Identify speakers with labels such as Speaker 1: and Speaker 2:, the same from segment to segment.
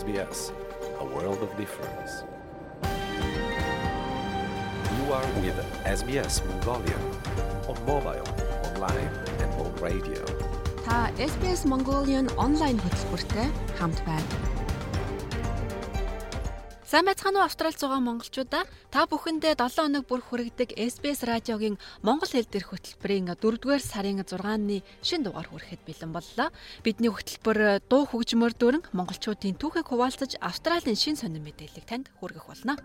Speaker 1: SBS, a world of difference. You are with SBS Mongolian on mobile, online and on radio.
Speaker 2: Та SBS Mongolian онлайн хөтөлбөртэй хамт байна. Сайн байцгаана уу Австралид байгаа монголчуудаа та бүхэндээ 7 хоног бүр хүрэгдэг SBS радиогийн монгол хэл дээрх хөтөлбөрийн 4-р сарын 6-ны шин дугаар хүрэхэд бэлэн боллоо. Бидний хөтөлбөр дуу хөгжмөр дөрөн монголчуудын түүхийг хуваалцаж Австралийн шин сонин мэдээллийг танд хүргэх болно.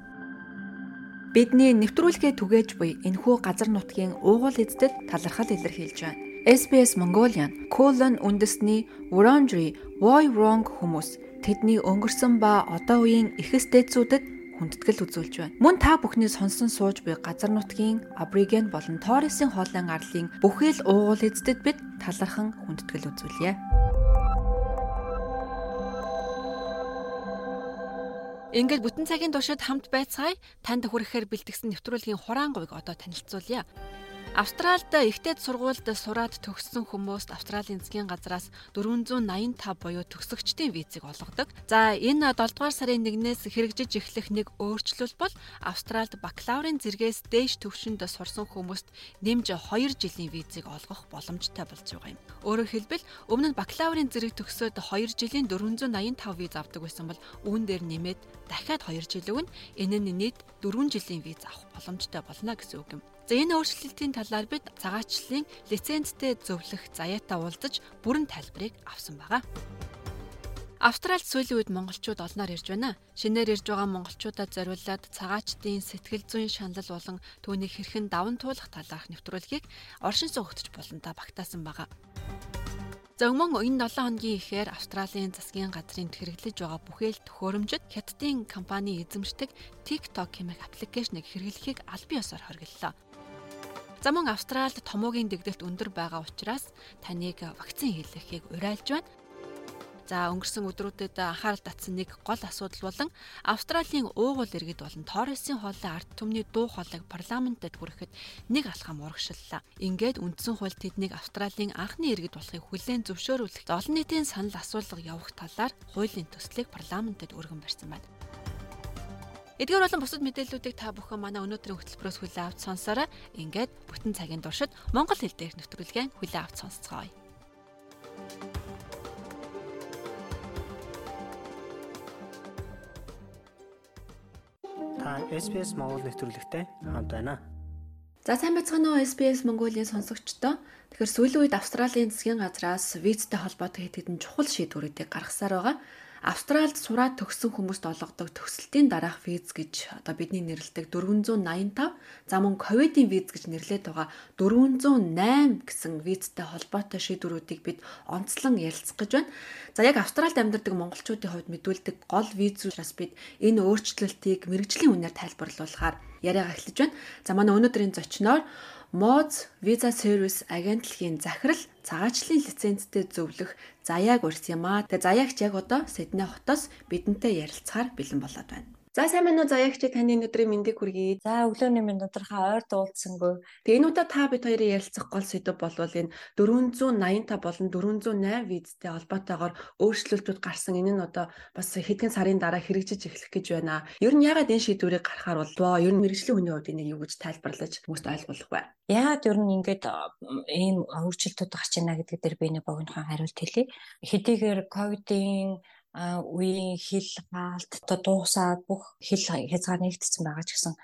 Speaker 2: Бидний нэвтрүүлгээ түгээж буй энэхүү газар нутгийн уугуул эздэд талархал илэрхийлж байна. SBS Mongolian, Colon үндэсний Wurundjeri Woi Wurrung хүмүүс тэдний өнгөрсөн ба одоо үеийн эхэс дээдсүүдэд хүндэтгэл үзүүлж байна. Мөн та бүхний сонсон сууж буй газар нутгийн Абриген болон Торресын хоолын арлын бүхэл уугуул эздэд бид талархан хүндэтгэл үзүүлье. Ингээд бүтэн цагийн туршид хамт байцгаая. Танд хүрэхээр бэлтгэсэн нэвтрүүлгийн хураан говьг одоо танилцуулъя. Австралид ихтэйд сургуульд сураад төгссөн хүмүүст Австралийн засгийн газраас 485 буюу төгсөгчдийн визийг олгодог. За энэ 7 дугаар сарын 1-ээс хэрэгжиж эхлэх нэг өөрчлөлт бол Австралид бакалаврын зэргээс дээш төвшөнд сурсан хүмүүст нэмж 2 жилийн визийг олгох боломжтой болж байгаа юм. Өөрөөр хэлбэл өмнө нь бакалаврын зэрэг төгсөөд 2 жилийн 485 виз авдаг байсан бол үүн дээр нэмээд дахиад 2 жил өгнө. Энэ нь нийт 4 жилийн виз авах боломжтой болно гэсэн үг юм. За энэ өөрчлөлтийн талаар бид цагаачлалын лицензтэй зөвлөх заяатаа уулзаж бүрэн тайлбарыг авсан байгаа. Австралид сүүлийн үед монголчууд олноор ирж байна. Шинээр ирж байгаа монголчуудад зориулаад цагаачдын сэтгэл зүйн шанал болон түүнийг хэрхэн даван туулах талаарх нэвтрүүлгийг оршин суугч болонтой багтаасан байгаа. За өмнө энэ 7 хоногийн ихээр Австралийн засгийн газрын хэрэглэж байгаа бүхэл төхөөрөмжөд хятадын компани эзэмшдэг TikTok хэмээх аппликейшнийг хэрэглэхийг аль бие ёсоор хориглолоо. За мөн Австралид томоогийн дэгдэлт өндөр байгаа учраас таныг вакцин хийлгэхийг уриалж байна. За өнгөрсөн өдрүүдэд анхаарал татсан нэг гол асуудал болон Австралийн уугуул иргэд болон Торресын хоолой ард түмний дуу хоолойг парламентэд хүрэхэд нэг алхам урагшлалаа. Ингээд үндсэн хууль тэднийг Австралийн анхны иргэд болохыг хүлээн зөвшөөрүүлэх олон нийтийн санал асуулга явах талаар хуулийн төслийг парламентэд өргөн барьсан байна. Эдгээр болон бусад мэдээллүүдийг та бүхэн манай өнөөдрийн хөтөлбөрөөс хүлээн авч сонсороо. Ингээд бүтэн цагийн туршид Монгол хэл дээрх нэвтрүүлгээ хүлээн авч сонсцгоё.
Speaker 3: Та SBS Монгол нэвтрүүлэгтэй хамт байна.
Speaker 2: За сайн байцгаана уу SBS Mongolia сонсогчдоо. Тэгэхээр сүүлийн үед Австралийн засгийн газраас визтэй холбоотой хэд хэдэн чухал шийдвэрүүдийг гаргасаар байгаа. Австралид сураад төгссөн хүмүүст олгодог төгсөлтийн дараах виз гэж одоо бидний нэрлэдэг 485 за мөн ковидын виз гэж нэрлэдэг байгаа 408 гэсэн визтэй холбоотой шийдвэрүүдийг бид онцлон ярилцах гэж байна. За яг Австралид амьдардаг монголчуудын хувьд мэдүүлдэг гол виз учраас бид энэ өөрчлөлтийг мэрэгжлийн үнээр тайлбарлуулахаар яриагаа эхлэж байна. За манай өнөөдрийн зочноор Moz Visa Service агентлагийн захирал цагаачлалын лицензтэй зөвлөх Заяаг урьсан юм аа. Тэгээ Заягч яг одоо Сидней хотоос бидэнтэй ярилцахаар бэлэн болоод байна. За сайн байна уу Заягч таны өдрийн мэндийг хүргэе.
Speaker 4: За өглөөний минь тодорхой ойр дуулцсангүй.
Speaker 2: Тэгээ энэ удаа та бид хоёрын ярилцах гол сэдв болвол энэ 485 болон 408 визтэй холбоотойгоор өөрчлөлтүүд гарсан. Энэ нь одоо бас хэдхэн сарын дараа хэрэгжиж эхлэх гэж байна. Ер нь ягаад энэ шийдвэрийг гаргахаар болвоо? Ер нь мэрэгжлийн хүний хувьд энийг юу гэж тайлбарлаж хүмүүст ойлгуулах вэ?
Speaker 4: Яагаад ер нь ингээд ийм өөрчлөлтүүд гарч байна гэдэг дээр би нэг богинохон хариулт хэлье. Хэдийгээр ковидын үеийн хил хаалт одоо дуусаад бүх хил хязгаар нэгдсэн байгаа ч гэсэн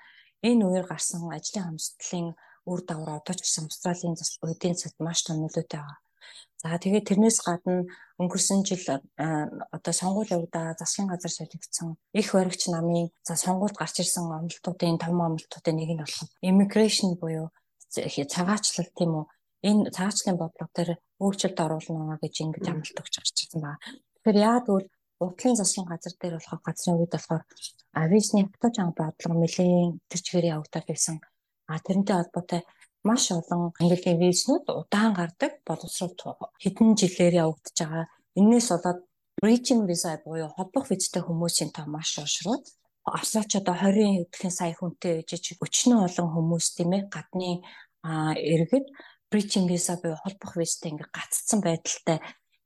Speaker 4: энэ үеэр гарсан ажлын хамсдлын үр дагавар одоо ч гэсэн Австралийн эдийн засгт маш том нөлөөтэй байгаа. За тэгээд тэрнээс гадна өнгөрсөн жил одоо сонгууль явагдаа засгийн газар солигдсон их баригч намын за сонгуульд гарч ирсэн амлалтуудын том амлалтуудын нэг нь болох immigration буюу цагаачлал тийм үү энэ цагаачлалын бодлого дээр өөрчлөлт оруулна гэж ингэж амлалт өгч гарч ирсэн байна. Тэгэхээр яад бол уртлын засгийн газар дээр болохоор газрын үед болохоор визний хатууч анги бодлого нэлийн тэр чигээр явагдаад байсан. А тэрнтэй холбоотой маш олон английн визнүүд удаан гардаг боловсрол хэдэн жилээр явагдаж байгаа. Энээс болоод bridging visa буюу холбох визтэй хүмүүсийн тоо маш уушрууд Австралч одоо 20 хэдхэн сая хүнтэй ээжиж өчнөө олон хүмүүс тийм ээ гадны иргэд bridging visa буюу холбох визтэй ингээ гаццсан байдалтай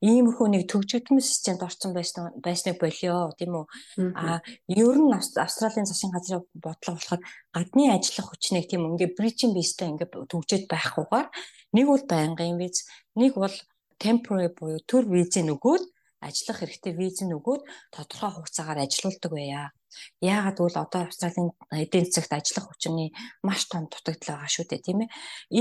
Speaker 4: иймэрхүү нэг төгжигдмэл системд орсон байсан байсныг болио. Тийм үү? А ер нь австралийн засгийн газрын бодлого болохоор гадны ажиллах хүчнийг тийм ингээ bridging base-тэй ингээ төгжөөд байхгүйгээр нэг бол байнгын виз нэг бол temporary буюу төр визийн өгөөд ажиллах хэрэгтэй визийн өгөөд тодорхой хугацаагаар ажилуулдаг байя. Яагаад гэвэл одоо Австралийн эдийн засагт ажиллах хүчний маш том дутагдал байгаа шүү дээ тийм ээ.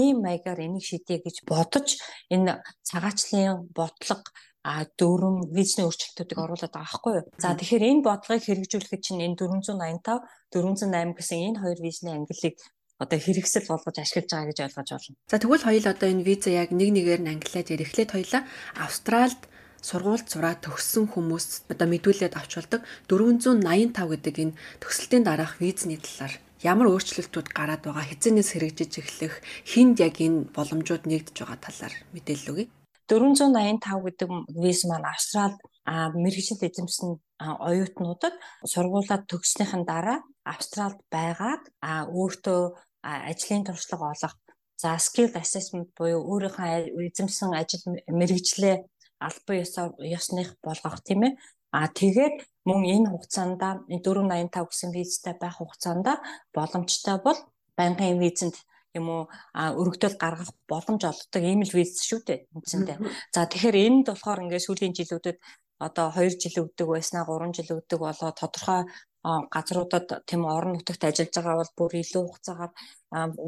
Speaker 4: Ийм маягаар энийг шийдэе гэж бодож энэ цагаачлалын бодлого а дөрвөн визний өөрчлөлтүүдийг оруулаад байгаа байхгүй юу. За тэгэхээр энэ бодлогыг хэрэгжүүлэхэд чинь энэ 485 408 гэсэн энэ хоёр визний ангиллыг одоо хэрэгсэл болгож ашиглаж байгаа гэж ойлгож байна.
Speaker 2: За тэгвэл хоёул одоо энэ виза яг нэг нэгээр нь англиад эрхлээд хоёлаа Австралид сургуульд сураад төгссөн хүмүүс одоо мэдүүлээд авч болдог 485 гэдэг энэ төсөлтийн дараах визний талаар ямар өөрчлөлтүүд гараад байгаа хэзэнээс хэрэгжиж эхлэх хинд яг энэ боломжууд нэгдэж байгаа талаар мэдээлэл өгье.
Speaker 4: 485 гэдэг виз маань Австрал мэрэгжил эзэмсэн оюутнуудад сургуулаа төгснөхийн дараа Австралд байгаад өөртөө ажлын туршлага олох за skill assessment буюу өөрийнхөө эзэмсэн ажил мэрэгжлээ албан ёсных болгох тийм ээ. А тэгээд мөн энэ хугацаанд 485 гэсэн визтэй байх хугацаанд боломжтой бол байнгын визэнд юм уу өргөдөл гаргах боломж олгодог ийм л виз шүү дээ үндсэндээ. За тэгэхээр энд болохоор ингээд сүүлийн жилүүдэд одоо 2 жил өгдөг байснаа 3 жил өгдөг болоо тодорхой газруудад тийм орон нутагт ажиллаж байгаа бол бүр илүү хугацаагаар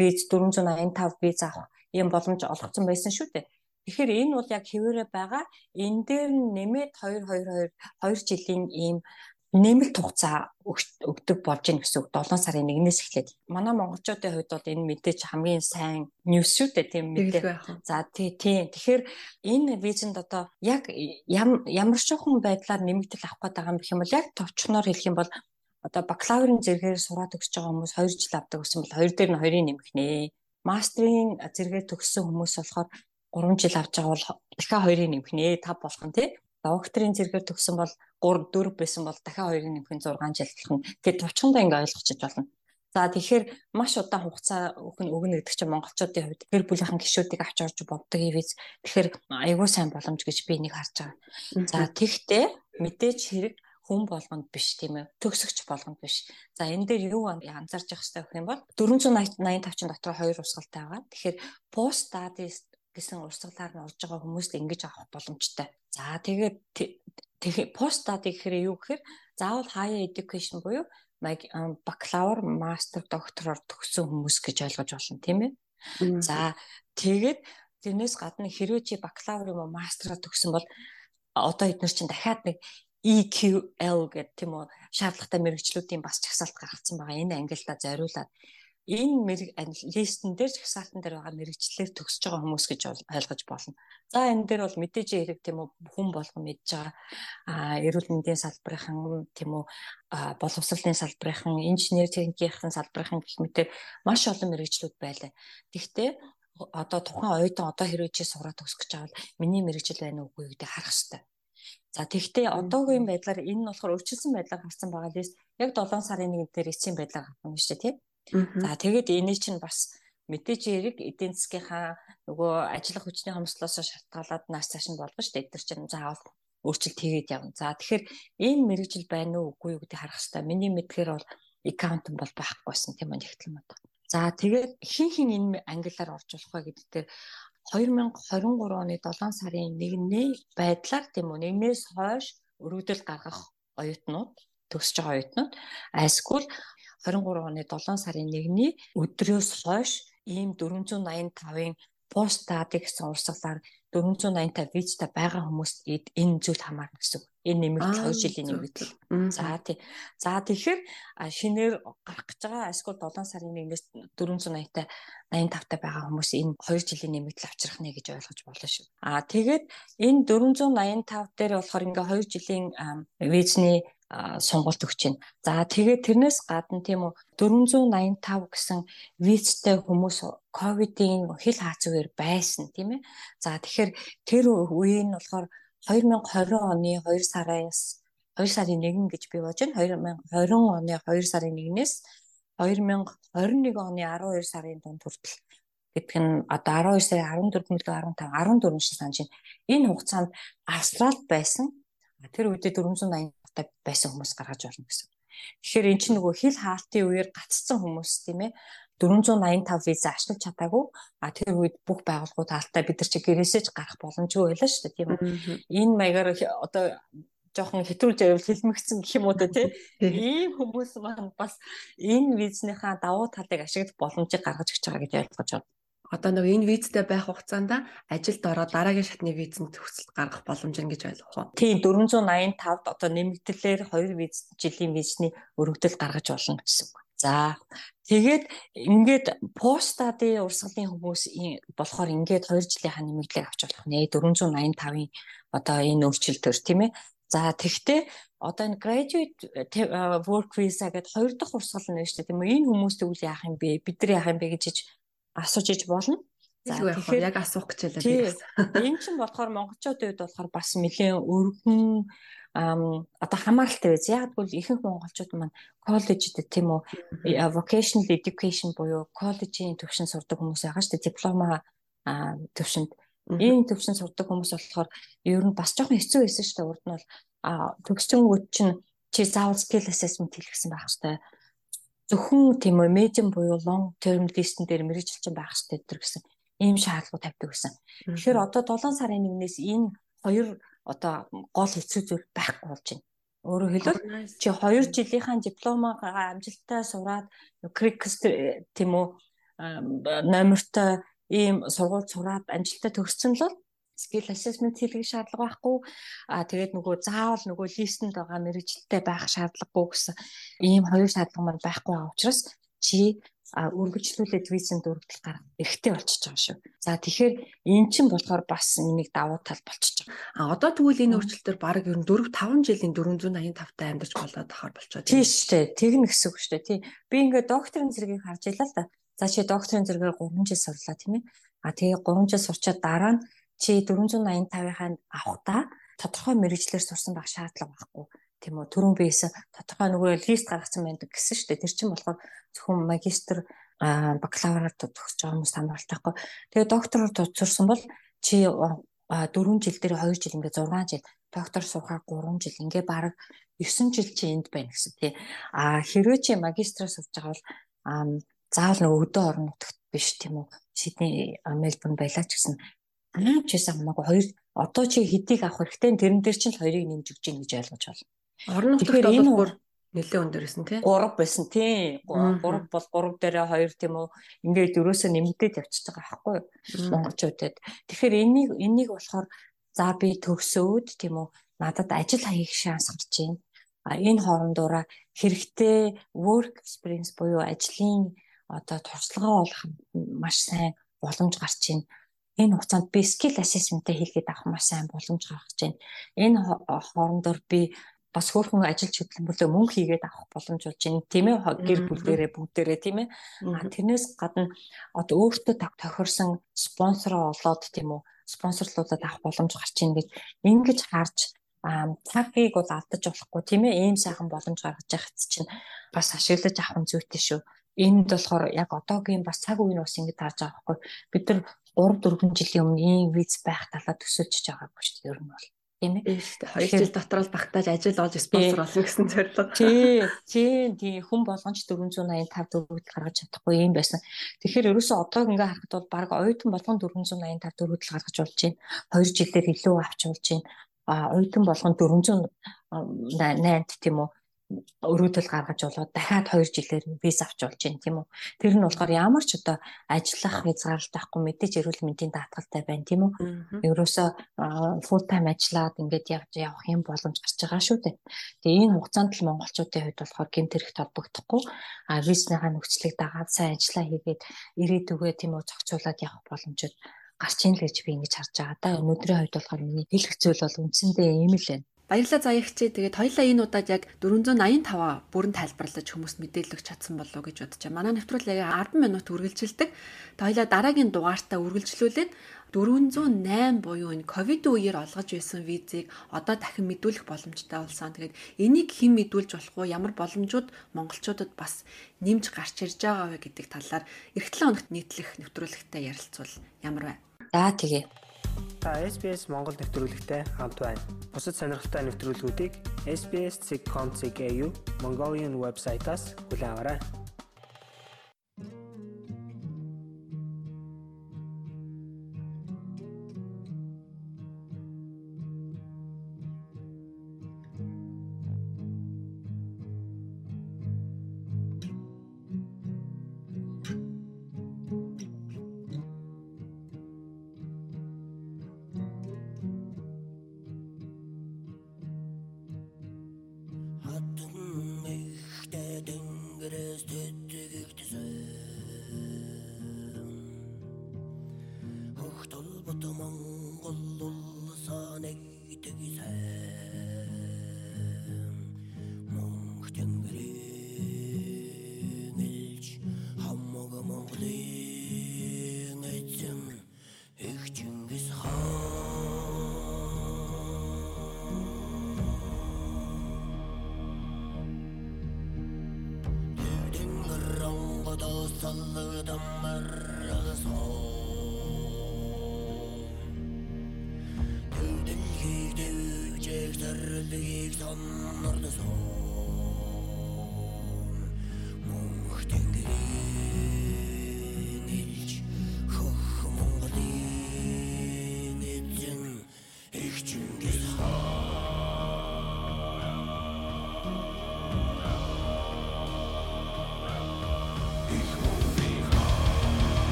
Speaker 4: виз 485 виз авах ийм боломж олгоцсон байсан шүү дээ. Тэгэхээр энэ бол яг хэвээрээ байгаа. Энэ дээр нэмээд 2 2 2 2 жилийн ийм нэмэлт хугацаа өгдөг болж гин гэсэн үг 7 сарын 1-ээс эхлээд. Манай монголчуудын хувьд бол энэ мэдээж хамгийн сайн ньюс шүү дээ тийм мэдээ. За тий тий. Тэгэхээр энэ визэнд одоо яг ямар шухан байдлаар нэмэгдэл авах гээд байгаа юм гэх юм бол яг товчхоноор хэлэх юм бол одоо бакалаврын зэрэгээр сураад төгсөж байгаа хүмүүс 2 жил авдаг гэсэн бол 2 дээр нь 2-ыг нэмэх нэ. Мастрын зэрэгээр төгссөн хүмүүс болохоор 3 жил авч байгаа бол дахиад 2-ыг нэмэх нэ 5 болох нь тий. Докторийн зэрэгээр төгсөн бол 3 4 байсан бол дахиад 2-ыг нэмэх нь 6 жил болох нь. Тэгэхээр товчхондоо ингэ ойлгочих болно. За тэгэхээр маш удаан хугацаа өгнө өгнө гэдэг чинь монголчуудын хувьд гэр бүлийнхэн гишүүдийг авч орж боддог ивэз. Тэгэхээр айгүй сайн боломж гэж би нэг харж байгаа. За тэгтээ мэдээж хэрэг хүн болгонд биш тийм ээ төгсөгч болгонд биш. За энэ дээр юу анзаарч явах хэрэгтэй гэх юм бол 485 чин дотор хоёр урсгалтай байгаа. Тэгэхээр post studies гэсэн урсгалаар нь орж байгаа хүмүүст ингэж авах боломжтой. За тэгээд тэгэхээр study гэхээр юу гэхээр заавал higher education буюу бакалавр, мастер, доктороор төгссөн хүмүүс гэж ойлгож болно тийм ээ. За тэгээд тэрнээс гадна хэрвээ чи бакалавр юм уу мастераа төгсөн бол одоо эдгээр чинь дахиад нэг EQL гэдэг тийм үү шаардлагатай мэрэгчлүүдийн бас чагсаалт гаргацсан байгаа. Энэ ангилалда зориулаад энэ мэрэг листэн дээр чагсаалтан дээр байгаа мэрэгчлэлээр төгсөж байгаа хүмүүс гэж ойлгож болно. За энэ дээр бол мэдээж хэрэг тийм үү хүн болгон мэдж байгаа а эрүүл мэндийн салбарын тийм үү боловсролын салбарын инженер техникийн салбарын гэх мэт маш олон мэрэгчлүүд байлаа. Гэхдээ одоо тухайн оюутан одоо хэрвээ чи сураад төгсөх гэж байгаа бол миний мэрэгжил байна уугүй гэдэг харах хэрэгтэй. За тэгвэл одоогийн байдлаар энэ нь болохоор өөрчилсөн байдлаар гарсан байгаа лист яг 7 сарын 1 дээр эцсийн байдлаар гарсан шүү дээ тийм. За тэгээд энэ чинь бас мэдээж хэрэг эдийн засгийнхаа нөгөө ажиллах хүчний хомслоос шалтгаалаад нааш цааш нь болгоно шүү дээ. Эдгээр чинь заавал өөрчлөлт хийгээд явна. За тэгэхээр энэ мэрэгжил байна уу үгүй юу гэдгийг харах хэрэгтэй. Миний мэдгээр бол аккаунт бол байхгүйсэн тийм үү нэгтлэн мод. За тэгээд хин хин энэ ангиллаар орж болох вэ гэдэг дээр 2023 оны 7 сарын 1-ний байдлаар тийм үү нэгнээс хойш өргөдөл гаргах оюутнууд төгсөж байгаа оюутнууд айскул 23 оны 7 сарын 1-ний өдрөөс хойш ийм 485-ын пост стади гэсэн урсгалаар 485 визтэй байгаа хүмүүст энэ зүйл хамаарна гэсэн. Энэ нэмэгдэл 2 жилийн нэмэгдэл. За тий. За тэгэхээр шинээр гарах гэж байгаа эсвэл 7 сарын 1-ээс 480-тай 85-тай байгаа хүмүүс энэ 2 жилийн нэмэгдэл авчрах нэ гэж ойлгож болно шүү. Аа тэгээд энэ 485 дээр болохоор ингээ 2 жилийн визний сонголт өгч байна. За тэгээд тэрнээс гадна тийм үү 485 гэсэн визтэй хүмүүс ковидын хил хаацуугаар байсан тийм ээ. За тэгэхээр тэр үеийн нь болохоор 2020 оны 2 сараас 2 сарын 1 гэж би бодож байна. 2020 оны 2 сарын 1-ээс 2021 оны 12 сарын дунд хүртэл гэдэг нь одоо 12 сарын 14 мөлөө 15 14 шиг санаж байна. Энэ хугацаанд Австралид байсан тэр үедээ 480 та байсан хүмүүс гаргаж болно гэсэн. Тэгэхээр эн чинь нөгөө хил хаалтын үеэр гаццсан хүмүүс тийм ээ 485 виза ашиглаж чадаагүй. А тэр үед бүх байгууллагууд хаалтаа бид нар чи гэрээсээ ч гарах боломжгүй байлаа шүү дээ тийм үү. Энэ маягаар одоо жоохон хэтрүүлж байвал хэлмэгцэн гэх юм уу те ийм хүмүүс маань бас энэ визнийхаа давуу талыг ашиглах боломжийг гаргаж өгч байгаа гэж ойлгож байна
Speaker 2: одоо нэг энэ визтэй байх хугацаанд ажилд ороод дараагийн шатны визэнд төгсөлт гаргах боломж нь гэж ойлгох уу?
Speaker 4: Тийм 485-д одоо нэмэгдлэр 2 виз жилийн визний өргөдөл гаргаж болно гэсэн үг. За тэгээд ингээд постадын урсгалын хүмүүс болохоор ингээд 2 жилийнхаа нэмэгдлийг авч болох нэ 485-ын одоо энэ өөрчлөлтөөр тийм ээ. За тэгвэл одоо энэ graduate work visa гэдэг хоёр дахь урсгал нь шүү дээ тийм үү? Энэ хүмүүс тэгвэл яах юм бэ? Бид нар яах юм бэ гэж асууж иж болно.
Speaker 2: За тэгэхээр яг асуух гэж байлаа би бас.
Speaker 4: Энэ чинь болохоор монголчуудын хувьд болохоор бас нэлээд өргөн одоо хамааралтай байз. Яг бол ихэнх монголчууд маань коллежид тийм үү vocational education буюу коллежийн төвшин сурдаг хүмүүс байгаа шүү дээ. Диплома төвшөнд ийм төвшин сурдаг хүмүүс болохоор ер нь бас жоохон хэцүү байсан шүү дээ. Урд нь бол төгсчөнгүүд чинь чи заавал skill assessment хийлгэсэн байх хэрэгтэй зөвхөн тийм үү медиум буюу long term list дээр мэрэгжилчин байх хэрэгтэй гэдэг гэсэн ийм шаардлагууд тавьдаг гэсэн. Тэгэхээр одоо 7 сарын 1-ээс энэ хоёр одоо гол хэцүү зүйл байхгүй болж байна. Өөрөөр хэлбэл чи 2 жилийнхаа дипломаа амжилттай сураад крикс тийм үү номертой ийм сургууль сураад амжилттай төгссөн л skill assessment хийлгэх шаардлага байхгүй. Аа тэгээд нөгөө заавал нөгөө листэнд байгаа мэрэгчлэлтэй байх шаардлагагүй гэсэн ийм хоёр шаардлага маань байхгүй байгаа учраас чи үргэлжлүүлээд визэнд өргөдөл гарах эрхтэй болчихж байгаа шүү. За тэгэхээр эн чинь болохоор бас нэг давуу тал болчихж байгаа.
Speaker 2: А одоо тэгвэл энэ өөрчлөлтөөр баг ер нь 4 5 жилийн 485 та амьдарч болоод тахаар болчиход.
Speaker 4: Тийм шүү дээ. Тэгнэ гэсэн үг шүү дээ. Тий. Би ингээд докторийн зэргийг харж илаа л да. За чи докторийн зэрэгээр 3 жил сурлаа тийм ээ. А тэгээ 3 жил сурчаад дараа нь чи 485-ыг авахдаа тодорхой мэрэгчлэр сурсан байх шаардлага байхгүй. Тийм үү түрүүн биес тодорхой нөгөө лист гаргасан байдаг гэсэн шүү дээ. Тэр чинь болохоор зөвхөн магистр бакалавраар төгсөж байгаа хүмүүс хамааралтай байхгүй тэгээ доктороор сурсан бол чи 4 жил дээр 2 жил ингээ 6 жил. Доктор сурахаар 3 жил. Ингээ баг 9 жил чи энд байна гэсэн тий. А хэрвээ чи магистраа сурж байгаа бол заавал нөгөө өдөө орон нутагт биш тийм үү Сидней Мельбурн байлаа ч гэсэн Аав ч гэсэн хамаагүй хоёр одоо чи хэдийг авах хэрэгтэй тэрэн дээр чинь хоёрыг нэмж өгч гин гэж ойлгож байна.
Speaker 2: Орон нутгад энэ бүр нэлээд өндөрсөн тий.
Speaker 4: 3 байсан тий. 3 бол 3 дээрээ 2 тийм үү. Ингээд дөрөөсөө нэмэгдээд явчихж байгаа байхгүй юу? Монголчуудад. Тэгэхээр энийг энийг болохоор за би төгсөөд тийм үү. Надад ажил хаягх шанс гарч байна. А энэ хоорондоороо хэрэгтэй work experience буюу ажлын одоо туршлагаа олох маш сайн боломж гарч байна энэ хугацаанд би skill assessment-ийг хийлгээд авах маш сайн боломж гаргаж байна. Энэ хоорондоор би бас хөөрхөн ажил хөдөлмөрлөө мөнгө хийгээд авах боломж болж байна. Тийм ээ гэр бүлдэрээ бүгдээрээ тийм ээ. Тэрнээс гадна одоо өөртөө тохирсон спонсороо олоод тийм үү спонсорлуулаад авах боломж гарч ийн гэж ингэж харж цагийг бол алдаж болохгүй тийм ээ ийм сайхан боломж гаргаж яхад чинь бас ашиглаж авах нь зүйтэй шүү. Энд болохоор яг одоогийн бас цаг үеийн бас ингэж харж байгаа байхгүй. Бид нар 3 4 жилийн өмнө ийм виз байх талаа төсөөлж байгаагүй шүү дээ ер нь бол
Speaker 2: тийм ээ. Хоёр жил дотор л багтааж ажил олж спонсор олно гэсэн зорилго.
Speaker 4: Тий, тий, тий хүн болгон ч 485 төгрөг гаргаж чадахгүй юм байсан. Тэгэхээр ерөөсөө одоо ингээ харахад бол баг оюутан болгон 485 төгрөг гаргаж болж байна. 2 жилээр илүү авч болж байна. А оюутан болгон 408 тийм үү өрөөдөл гаргаж болоод дахиад 2 жилээр виз авч болж байна тийм үү. Тэр нь болохоор ямар ч одоо ажиллах хязгаарлалт байхгүй мэдээж эрүүл мэндийн даатгалтай байна тийм үү. Ерөөсөө full time ажиллаад ингээд явж явах юм боломж гарч байгаа шүү дээ. Тэгээ энэ хугацаанд л монголчуудын хувьд болохоор гэмт хэрэгт холбогдохгүй а визныхаа нөхцөлийг дагаад сайн ажиллаа хийгээд ирээдүгөө тийм үү зохицуулаад явах боломжууд гарч ийн л гэж би ингэж харж байгаа. Да өнөөдрийн хувьд болохоор миний хэлэх зүйл бол үндсэндээ ийм л байна.
Speaker 2: Баярлалаа заягчээ. Тэгээд хоёлаа энэ удаад яг 485 бүрэн тайлбарлаж хүмүүст мэдээлэл өгч чадсан болов гэж бодож байна. Манай нэвтрүүлэг яг 10 минут үргэлжилдэг. Тэгээд хоёлаа дараагийн дугаартаа үргэлжлүүлээд 408 буюу энэ ковид үеэр олгож байсан визийг одоо дахин мэдүүлэх боломжтой болсон. Тэгээд энийг хэн мэдүүлж болох вэ? Ямар боломжууд монголчуудад бас нэмж гарч ирж байгаа вэ гэдэг талаар эх 7 хоногт нийтлэх нэвтрүүлэгтээ ярилцвал ямар вэ?
Speaker 4: За тэгээ.
Speaker 3: Та SBS Монгол нэвтрүүлэгтэй хамт байна. Бусад сонирхолтой нэвтрүүлгүүдийг SBS.com.cg Mongolian вебсайтаас хүлээн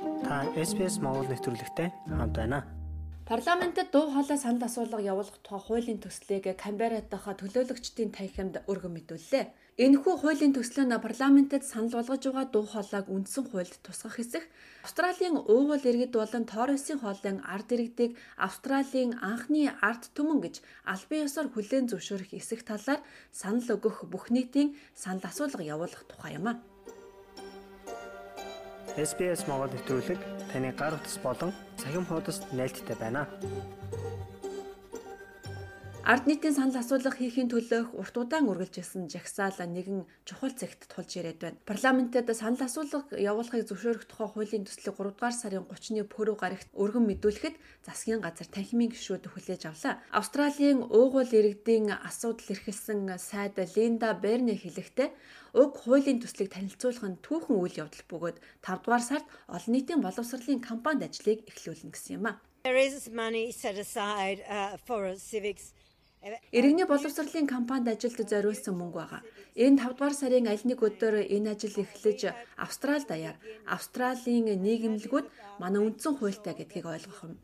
Speaker 3: Та SPS Монгол нэвтрүүлэгтэй хамт байна.
Speaker 2: Парламентэд дуу хоолой санал асуулга явуулах тухай хуулийн төслийг Камберад дахь төлөөлөгчдийн танхимд өргөн мэдүүллээ. Энэхүү хуулийн төслөө нь парламентэд санал болгож байгаа дуу хоолойг үндсэн хуульд тусгах хэсэг Австралийн уугуул иргэд болон Торресын хоолойн ард иргэдийг Австралийн анхны ард түмэн гэж албан ёсоор хүлээн зөвшөөрөх эсэх талаар санал өгөх бүх нийтийн санал асуулга явуулах тухай юм а.
Speaker 3: SBS Монгол нэвтрүүлэг таны гар утас болон цахим хуудасд нийлдэхтэй байна.
Speaker 2: Ард нийтийн санал асуулга хийхийн төлөөх урт удаан үргэлжилсэн жагсаал нэгэн чухал цэгт тулж ирээд байна. Парламентэд санал асуулга явуулахыг зөвшөөрөх тухай хуулийн төслийг 3 дугаар сарын 30-ны пүрэв гарагт өргөн мэдүүлэхэд засгийн газар танхимын гишүүд хүлээж авлаа. Австралийн уугуул иргэдийн асуудал эрхэлсэн сайд Линда Берни хэлэхдээ уг хуулийн төслийг танилцуулах нь түүхэн үйл явдал бөгөөд 5 дугаар сард олон нийтийн боловсролын кампанид ажлыг эхлүүлнэ гэсэн юм а.
Speaker 5: There is money set aside uh, for civics
Speaker 2: Иргэний боловсролын компанид ажилд зориулсан мөнгө байгаа. Энэ 5 дугаар сарын аль нэг өдөр энэ ажил эхлэж Австрал даяар Австралийн нийгэмлэгүүд манай үндсэн хуультай гэдгийг ойлгох юм.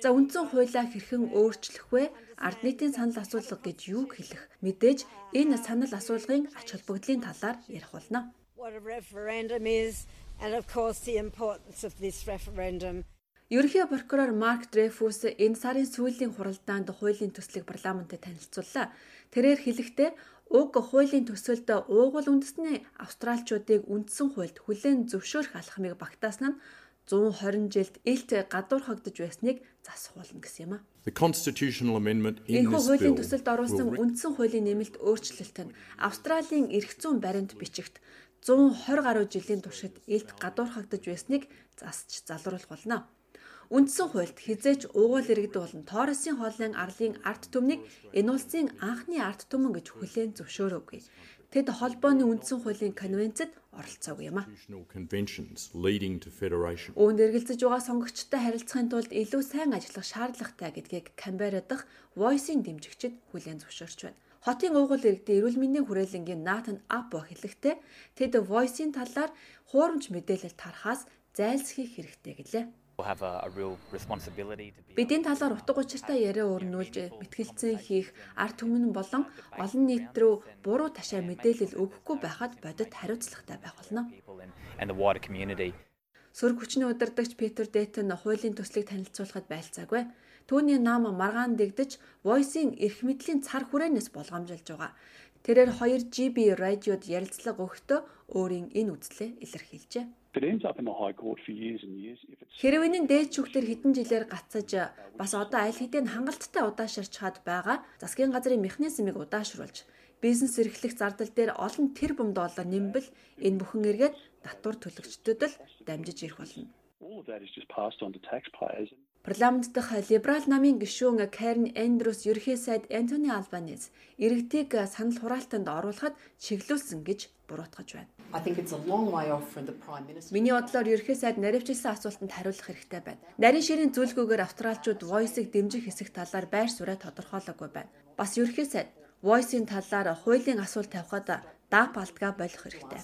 Speaker 2: За үндсэн хуулиа хэрхэн өөрчлөх вэ? Ард нийтийн санал асуулга гэж юу хэлэх? Мэдээж энэ санал асуулгын ач холбогдлын талаар ярих болно.
Speaker 5: What a referendum is and of course the importance of this referendum
Speaker 2: Ерөнхий прокурор Марк Дрейфус энэ сарын сүүлийн хуралдаанд хуулийн төслийг парламентэд танилцууллаа. Тэрээр хэлэхдээ уг хуулийн төсөлд уугуул үндэсний австралчуудыг үндсэн хуульд хүлээн зөвшөөрөх алхмыг багтаасан нь 120 жилд илт гадуурхагдж байсныг засахуулна гэсэн юм а. This хуулийн төсөлд оруулсан үндсэн хуулийн нэмэлт өөрчлөлт нь Австралийн эрх зүйн баримт бичигт 120 гаруй жилийн туршид илт гадуурхагдж байсныг засч залруулах болно. Үндсэн хуульд хизээч уугуул иргэд болон Торресын хоолойн арлын арт түмнийг энэ улсын анхны арт түмэн гэж хүлээн зөвшөөрөөгүй. Тэд холбооны үндсэн хуулийн конвенцэд оролцоогүй юм а. Үүнд эргэлзэж байгаа сонгогчтой харилцахын тулд илүү сайн ажиллах шаардлагатай гэдгийг Камбера дахь Voice-ийн дэмжигчид хүлээн зөвшөөрч байна. Хотын уугуул иргэдийн эрүүл мэндийн хүрээлэнгийн Натан Апо хэлэхдээ тэд Voice-ийн талаар хуурамч мэдээлэл тарахаас зайлсхийх хэрэгтэй гэлээ. Бидний талаар утга учиртай яриа өрнүүлж мэтгэлцэн хийх арт түмэн болон олон нийт рүү буруу ташаа мэдээлэл өгөхгүй байхад бодит хариуцлагатай байх болно. Сөрөг хүчний удирдагч Питер Дэйтон хуулийн төслийг танилцуулахад байлцаагүй. Түүний нам маргаан дэгдэж Voice-ийн эрх мэдлийн цар хүрээнээс болгоомжилж байгаа. Тэрээр 2 GB радиод ярилцлага өгөхдөө өөрийн энэ үзлээ илэрхийлжээ. Хэрвээ энэ дээд шүүхтэр хэдэн жилээр гацаж бас одоо аль хэдийн хангалттай удаашрч хаад байгаа засгийн газрын механизмыг удаашруулж бизнес эрхлэх зардал дээр олон тэр бум доллар нэмбэл энэ бүхэн эргээд татвар төлөгчдөд л дамжиж ирэх болно. Парламент дахь либерал намын гишүүн Карен Эндрюс ерхий сайд Антони Албанез иргэдийг санал хураалтанд оруулахад чиглүүлсэн гэж буруутгаж байна.
Speaker 6: I think it's a long way off from the Prime Minister.
Speaker 2: Миний бодлоор ерхий сайд наривчилсан асуултанд хариулах хэрэгтэй байна. Нарийн ширийн зүйлгүйгээр австралчууд Voice-ыг дэмжих хэсэг талаар байр сууриа тодорхойлоогүй байна. Бас ерхий сайд Voice-ийн талаар хуулийн асуулт тавихад даап алдгаа болох хэрэгтэй.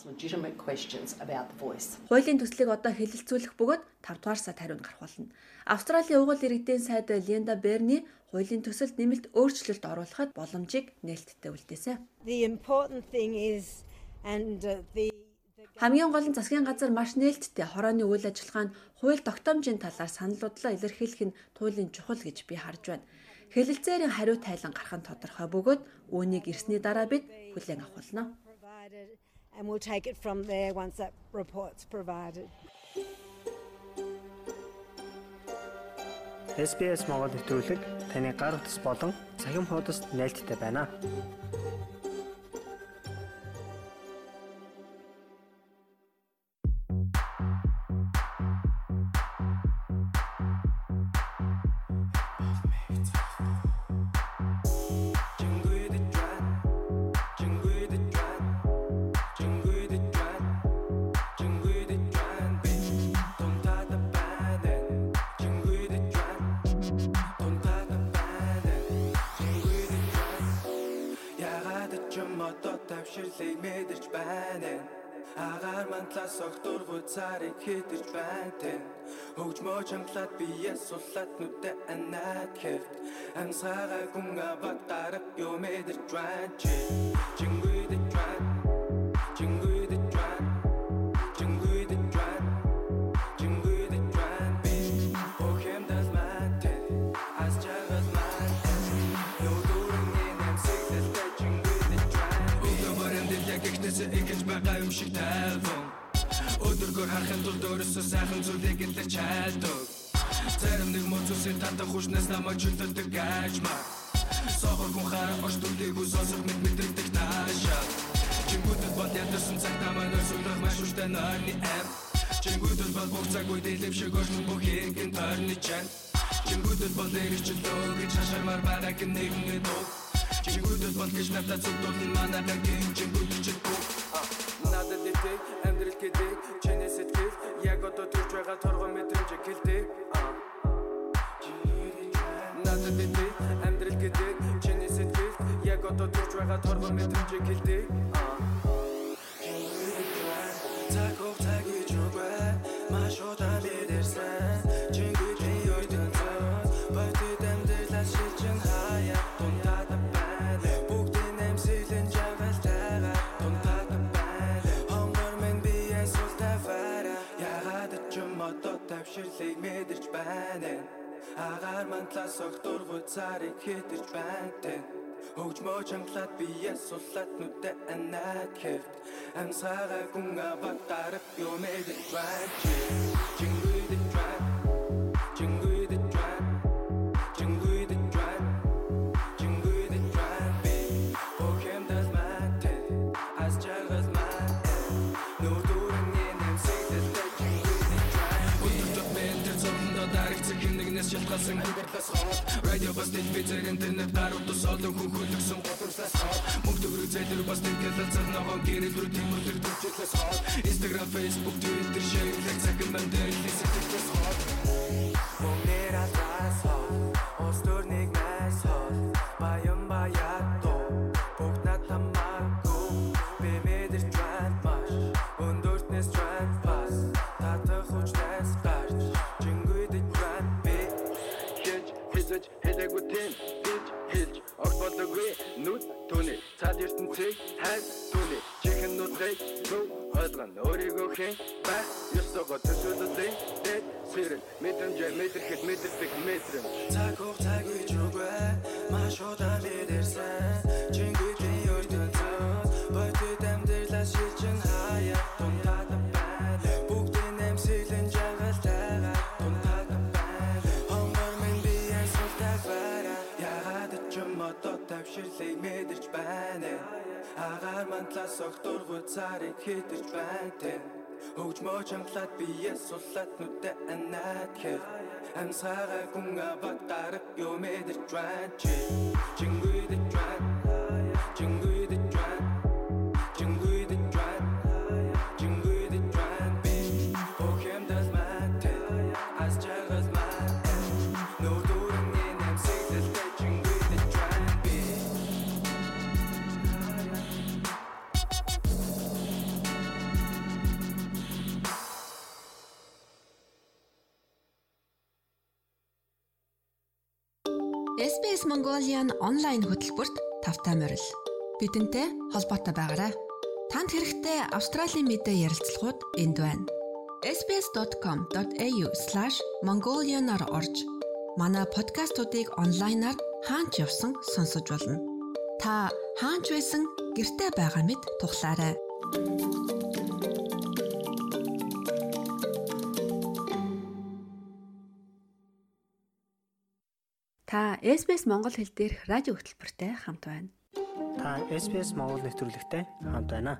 Speaker 2: Хуулийн төслийг одоо хэлэлцүүлэх бөгөөд 5 дугаар сард хариунд гарах болно. Австралийн угуул иргэдийн сайд Линда Берни хуулийн төсөлд нэмэлт өөрчлөлт оруулахад боломжийг нээлттэй үлдээсэн.
Speaker 5: The important thing is
Speaker 2: Хамгийн гол нь засгийн газар маш нээлттэй хорооны үйл ажиллагаа нь хууль тогтоомжийн талаар саналуудлаа илэрхийлэх нь туйлын чухал гэж би харж байна. Хэлэлцээрийн хариу тайлан гарах нь тодорхой бөгөөд үүнийг ирсний дараа бид хүлээн авах болно.
Speaker 5: provided and we'll take it from there once that report's provided.
Speaker 3: SBS Монгол нэвтрүүлэг таны гар утас болон цахим хуудасд нийлдэхтэй байна.
Speaker 7: Юм тавширлыг мэдэрч байна. Агаар мантлаас огтургуй царыг хитэж байна. Тэн Хөгжмөө чангалаад биес суллаад нүдэ анаад хэвт Амсаага гүн аваад гарах юу мэдэрч байна. Чи Чингүй байгаа юм шиг тайлбан Өдөргөр харахын тулд өөрөөсөө сайхан зүйлийг энэ чайлдаг Зарим нэг моцусын тантах хүчнээс намайг чөлдөлдөг гэж маа Сохор хүн хараа ош дүлийг үсосох мэд мэдрэгдэх таашаа Чингүүдэд бол ядарсан цаг намайг өрсөлдөх маш хүчтэй нойрны эм Чингүүдэд бол бүх цаг үед илэв шиг оршин бүх хэргийн тойрны чан Чингүүдэд бол эргэжлөө гэж хашаармаар байгаа гин нэгэн эдөө Чингүүдэд бол гэж надад зүгдүүлэн манайхаа гин чингүүдэд дэдэг амьдрал гэдэг чиний сэтгэл. Яг одоо төрж байгаа торгон мэдрэмж гэлдэг Надад дэдэг амьдрал гэдэг чиний сэтгэл. Яг одоо төрж байгаа торгон мэдрэмж гэлдэг Цаг тавширлыг мэдэрч байна. Агаар мантлаас огтургуй царыг хитэж байна. Хөгжмөө чангалаад бие суллаад нүдэ анаад хэвт Амсаага гүн аваад гарах юу мэдэж байна. Чи шалтгаалсан хибэрлээс хоод Радио бас телевизээр интернет гарууд тусаалан хүн хөлөгсөн готурслаас хоод Мөнгө төгрөг зайлэр бас тэнгэлэл цар ногоон гэрэл рүү тэмүүлэр төвчлээс хоод Instagram, Facebook, Twitter, шеэрлэг цагын бандэр лисэтгэлээс хоод Мөнгөр алаас хоод Ос төрнийг хэлээгүй тийм Бич хэлж огт болоогүй нүд түүний. Цаад ертөнцийг хайр түүний. Чихэн нүдрийг зөв ойлгон өөрийгөө хэн байх Ёсогоо төсөөлөлтэй дэд сэрэн. Мэдрэмжээ мэдрэхэд мэдэрдэг мэдрэмж. Цаг хугацаа гэж үгүй. Маш удаан бидэрсэн Агаар мантлаас огтургуй царыг хитэж байна Хөгжмөө чангалаад бие суллаад нүдэ анаад хэв Амсаага гүн аваад гарах юу мэдэрч байна чи. Чингүй дэ
Speaker 2: Mongolian онлайн хөтөлбөрт тавтай морил. Бидэнтэй холбоотой байгаарай. Танд хэрэгтэй Австралийн мэдээ ярилцлагууд энд байна. sbs.com.au/mongolian-аар орж манай подкастуудыг онлайнаар хаанч явсан сонсож болно. Та хаанч байсан гэртээ байгаа мэд тухлаарай. Та SBS Монгол хэл дээрх радио хөтөлбөртэй хамт байна.
Speaker 3: Та SBS Монгол нэвтрүүлэгтэй хамт байна.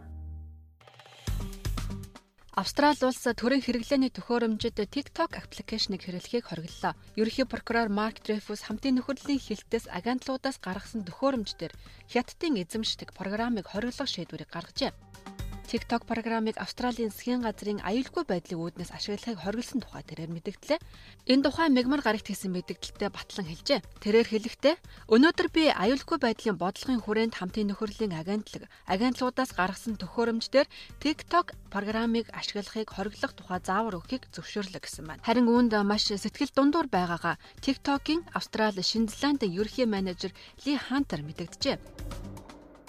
Speaker 2: Австрали улс төрийн хэрэглээний төхөөрөмжөд TikTok аппликейшнийг хэрэглэхийг хориглолоо. Ерөнхий прокурор Марк Дрейфус хамтын нөхөрлөлийн хилтээс агентлуудаас гаргасан төхөөрөмж дээр хятадын эзэмшдэг программыг хориглох шийдвэрийг гаргажээ. TikTok программыг Австралийн засгийн газрын аюулгүй байдлын үүднээс ашиглахыг хориглосон тухай тэрээр мэдгдлээ. Энэ тухай мегмар гарагт хийсэн мэдгдэлтэд батлан хэлжээ. Тэрээр хэлэхдээ өнөөдөр би аюулгүй байдлын бодлогын хүрээнд хамтын нөхөрлөлийн агентлаг агентлуудаас гаргасан төхөөрөмждөр TikTok программыг ашиглахыг хориглох тухай заавар өгөхийг зөвшөөрлө гэсэн байна. Харин үүнд маш сэтгэл дундуур байгаагаа TikTok-ийн Австрали, Шинэ Зеландын ерөнхий менежер Ли Хантер мэдэгджээ.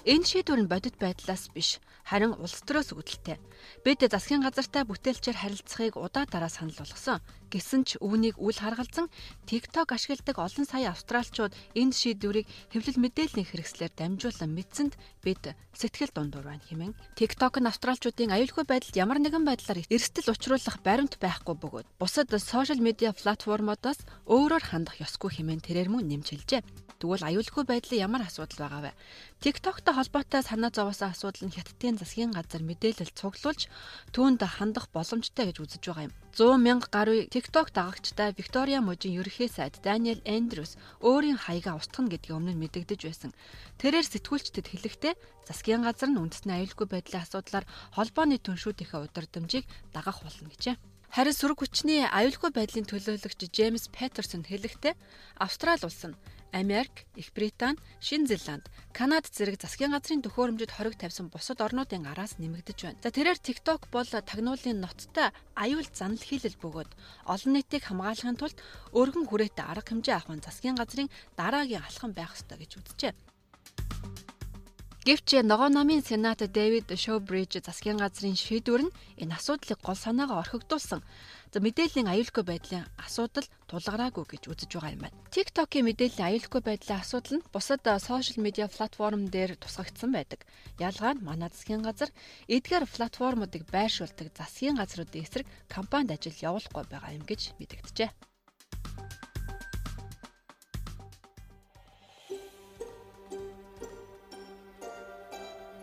Speaker 2: Энэ шийдвэр нь бодит байдлаас биш харин улс төрөөс үүдэлтэй. Бид засгийн газартай бүтээлчээр харилцахыг удаа дараа санал болгосон. Гэсэн ч үүнийг үл харгалзан TikTok ашигладаг олон сая австралчууд энэ шийдвэрийг хэвлэл мэдээллийн хэрэгслээр дамжуулан мэдсэнд бид сэтгэл дундуур байна хэмээн. TikTok нь австралчуудын аюулгүй байдалд ямар нэгэн байдлаар эрсдэл учруулах баримт байхгүй бөгөөд бусад сошиал медиа платформодоос өөрөөр хандах ёсгүй хэмээн тэрээр мөн нэмж хэлжээ. Тэгвэл аюулгүй байдлын ямар асуудал байгаа вэ? TikTok-той холбоотой санаа зовоосон асуудал нь Хятадын засгийн газар мэдээлэл цуглуулж түүнд хандах боломжтой гэж үзэж байгаа юм. 100 мянга гаруй TikTok дагагчтай Виктория мужийн ерөнхий сайд Даниэл Эндрюс өөрийн хаягаа устгана гэдгийг өмнө нь мэдэгдэж байсан. Тэрээр сэтгүүлчдэд хэлэхдээ засгийн газар нь үндэсний аюулгүй байдлын асуудлаар холбооны түншүүдийнхээ удирдамжийг дагах болно гэжээ. Харин сөрөг хүчний аюулгүй байдлын төлөөлөгч Джеймс Петерсон хэлэхдээ Австрали улс нь Америк, Их Британи, Шинэ Зеланд, Канад зэрэг засгийн газрын төхөөрөмжөд хориг тавьсан бусад орнуудын араас нэмэгдэж байна. За тэрээр TikTok бол тагнуулын ноцтой аюул занал хийлэл бөгөөд олон нийтийг хамгаалахын тулд өргөн хүрээтэй арга хэмжээ авах нь засгийн газрын дараагийн алхам байх ёстой гэж үзжээ. Гэвч ногоо намын сенат Дэвид Шоубридж засгийн газрын шийдвэр нь энэ асуудлыг гол санаагаа орхигдуулсан За мэдээллийн аюулгүй байдлын асуудал тулгараагүй гэж үзэж байгаа юм байна. TikTok-ийн мэдээллийн аюулгүй байдлын асуудал нь бусад сошиал медиа платформ дээр тусгагдсан байдаг. Ялгаа нь манай засгийн газар эдгээр платформуудыг байршуулдаг засгийн газруудын эсрэг кампанид ажил явуулахгүй байгаа юм гэж мэдэгджээ.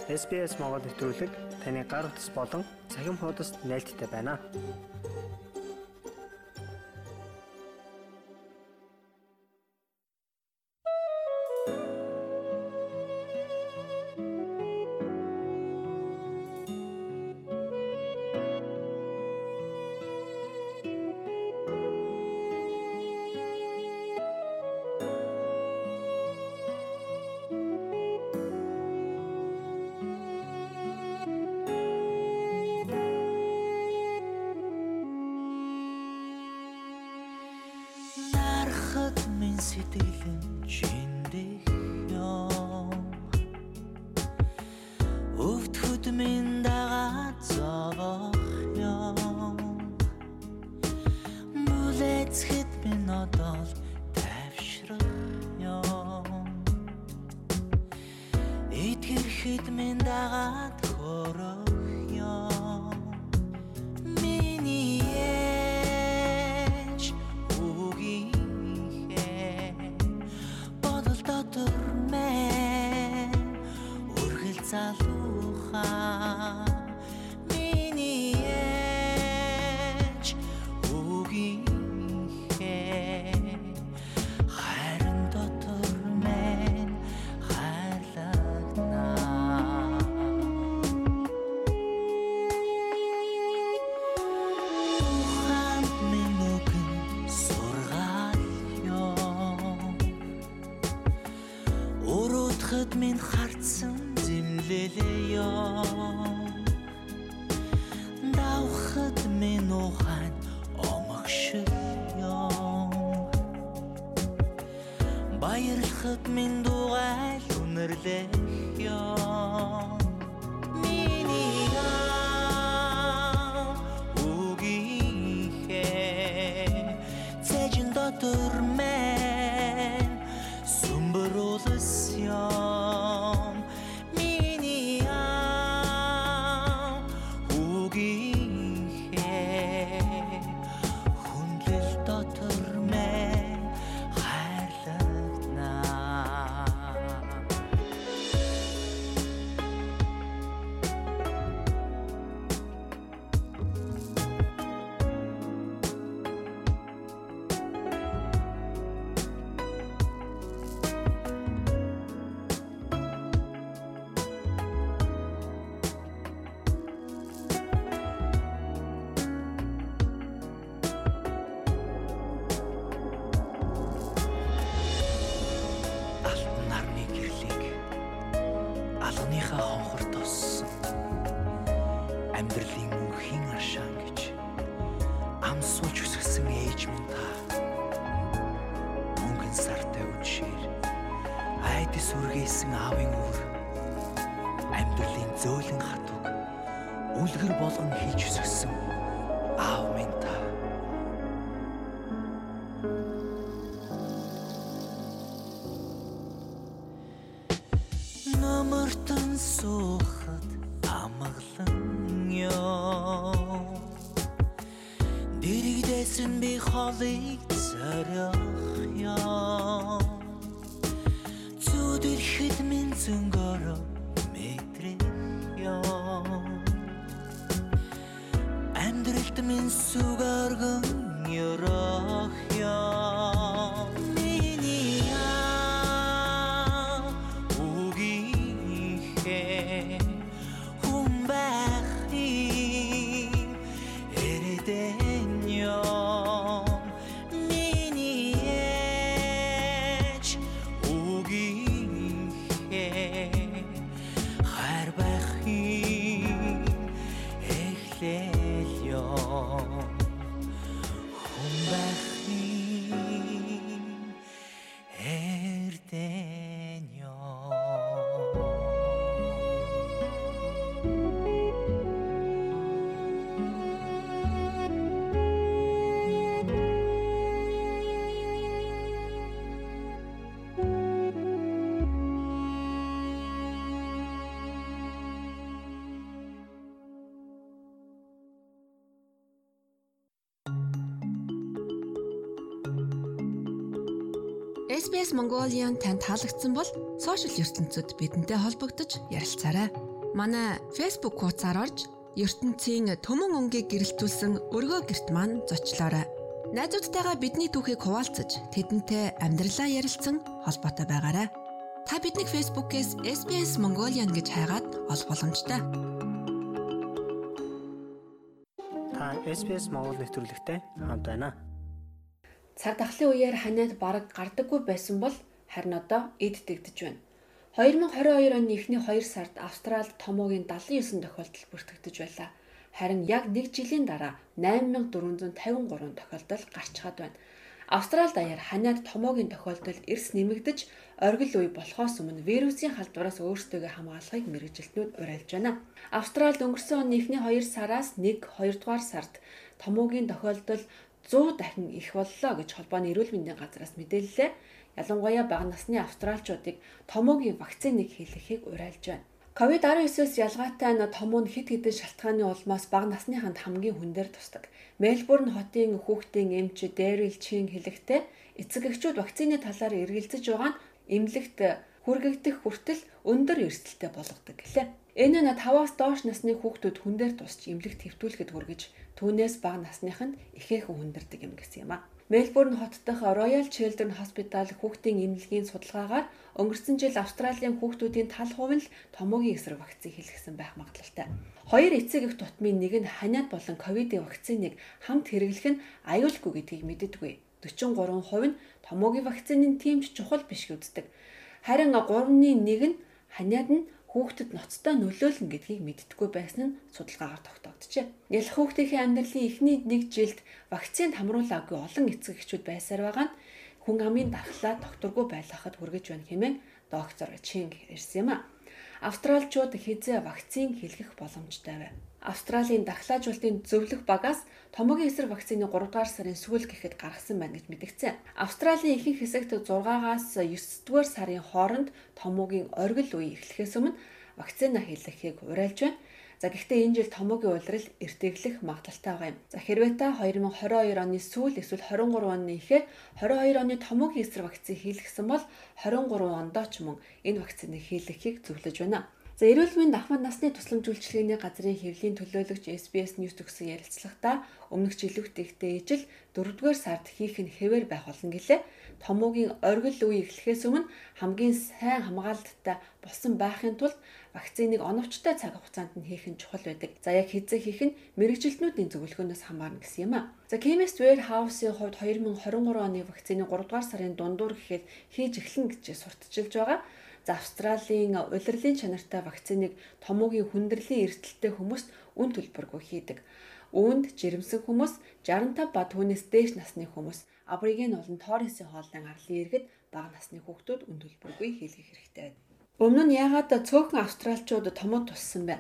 Speaker 3: SBS Монгол нэвтрүүлэг таны гар утас болон цахим хуудасд нийлдэхтэй байна.
Speaker 2: SBS Mongolian танд таалагдсан бол сошиал ертөнцид бидэнтэй холбогдож ярилцаарай. Манай Facebook хуудасаар орж ертөнцийн төмөн өнгийг гэрэлтүүлсэн өргөө герт маань зочлоорой. Найзуудтайгаа бидний түүхийг хуваалцаж тэдэнтэй амьдралаа ярилцсан холбоотой байгаарай. Та биднийг Facebook-ээс SBS Mongolian гэж хайгаад олох боломжтой.
Speaker 3: Та SBS Монгол нэвтрүүлэгтэй хамт байна.
Speaker 2: Цаг дахлын үеэр ханиад бараг гардаггүй байсан бол харин одоо эд дэгдэж байна. 2022 оны эхний 2 сард Австралид томоогийн 79 тохиолдол бүртгэгдэж байлаа. Харин яг 1 жилийн дараа 8453 тохиолдол гарч чад байна. Австрал даяар ханиад томоогийн тохиолдол эрс нэмэгдэж оргил үе болохоос өмнө вирусын халдвараас өөрсдөө хамгаалахыг мэрэгжилтнүүд уриалж байна. Австралид өнгөрсөн оны эхний 2 сараас 1 2 дугаар сард томоогийн тохиолдол 100 дахин их боллоо гэж холбооны эрүүл мэндийн газраас мэдээллээ. Ялангуяа бага насны австралчуудыг томоогийн вакциныг хийлгэхийг уриалж байна. COVID-19-с ялгаатай нь томоо нь хэд хэдэн шалтгааны улмаас бага насныханд хамгийн хүн дээр тусдаг. Мельбурн хотын хүүхдийн эмч Дэрил Чин хэлэхдээ эцэг эхчүүд вакцины талаар эргэлзэж байгаа нь эмнэлэгт хүргэгдэх хүртэл өндөр эрсдэлтэй болгодог гэлээ. Энэ нь 5-аас доош насны хүүхдүүд хүн дээр тусч эмнэлэгт хэвтүүлэхэд хүргэж түүнээс бага насныханд ихээхэн хүндэрдэг юм гэсэн юм а. Мельбурн хот дахь Royal Children Hospital хүүхдийн эмнэлгийн судалгаагаар өнгөрсөн жил Австралийн хүүхдүүдийн тал хувь нь л томоогийн эсрэг вакцины хийлгэсэн байх магадлалтай. Хоёр эцэг эх тутмын нэг нь ханиад болон ковидын вакциныг хамт хэрэглэх нь аюулгүй гэдгийг мэддэггүй. 43% нь томоогийн вакцины тийм ч чухал биш үздэг. Харин 3-ны 1 нь ханиад нь хүүхдэд ноцтой нөлөөлнө гэдгийг мэдтггүй байсан нь судалгаагаар тогтоогдчихэ. Ялх хүүхдийн амьдралын эхний нэг жилд вакцины хамруулаагүй олон эцэг эхчүүд байсаар байгаа нь хүн амын дархлаа докторгүй байлгахад хүргэж байна хэмээн доктор Чинг ирсэн юм а. Австралчууд хизээ вакцин хийлгэх боломжтой байв. Австралийн дархлаажуулалтын зөвлөх багаас томоогийн эсрэг вакцины 3 дугаар сарын сүүл гэхэд гаргасан байна гэж мэдгдсэн. Австралийн ихэнх хэсэгт 6-аас 9 дугаар сарын хооронд томоогийн оргил үе эхлэхээс өмнө вакцина хийлгэхийг уриалж байна. За гэхдээ энэ жил томоогийн улирал эртэглэх магадлалтай байгаа юм. За хэрвээ та 2022 оны сүүл эсвэл 23 оны ихээр 22 оны томоогийн эсрэг вакцины хийлгэсэн бол 23 ондоо ч мөн энэ вакциныг хийлгэхийг зөвлөж байна. За эрүүл мэнд ахмад насны тусламж үйлчилгээний газрын хэвлийн төлөөлөгч SBS News төгсөн ярилцлагатаа өмнөх жилүүхтэйгтэй ижил 4-р сард хийх нь хэвээр байх болно гэлээ. Томоогийн оргил үе эхлэхээс өмнө хамгийн сайн хамгаалалттай болсон байхын тулд вакциныг оновчтой цаг хугацаанд нь хийх нь чухал байдаг. За яг хизээ хийх нь мэрэгжилтнүүдийн зөвлөгөөнөөс хамаарна гэсэн юм а. За Chemist Warehouse-ийн хувьд 2023 оны вакцины 3 дугаар сарын дундуур гэхэд хийж эхлэн гэж сурталчилж байгаа. За Австралийн улирлын чанартай вакциныг томоогийн хүндрэлийн эрсдэлтэй хүмүүст үн төлбөргүй хийдэг. Үүнд жирэмсэн хүмүүс 65 ба түүнээс дээш насны хүмүүс Абориген болон Торресын хоолны арлын иргэд бага насны хүүхдүүд үн төлбөргүй хийлгэх хэрэгтэй. Өмнө нь яагаад цөөхөн австралчууд томод туссан бэ?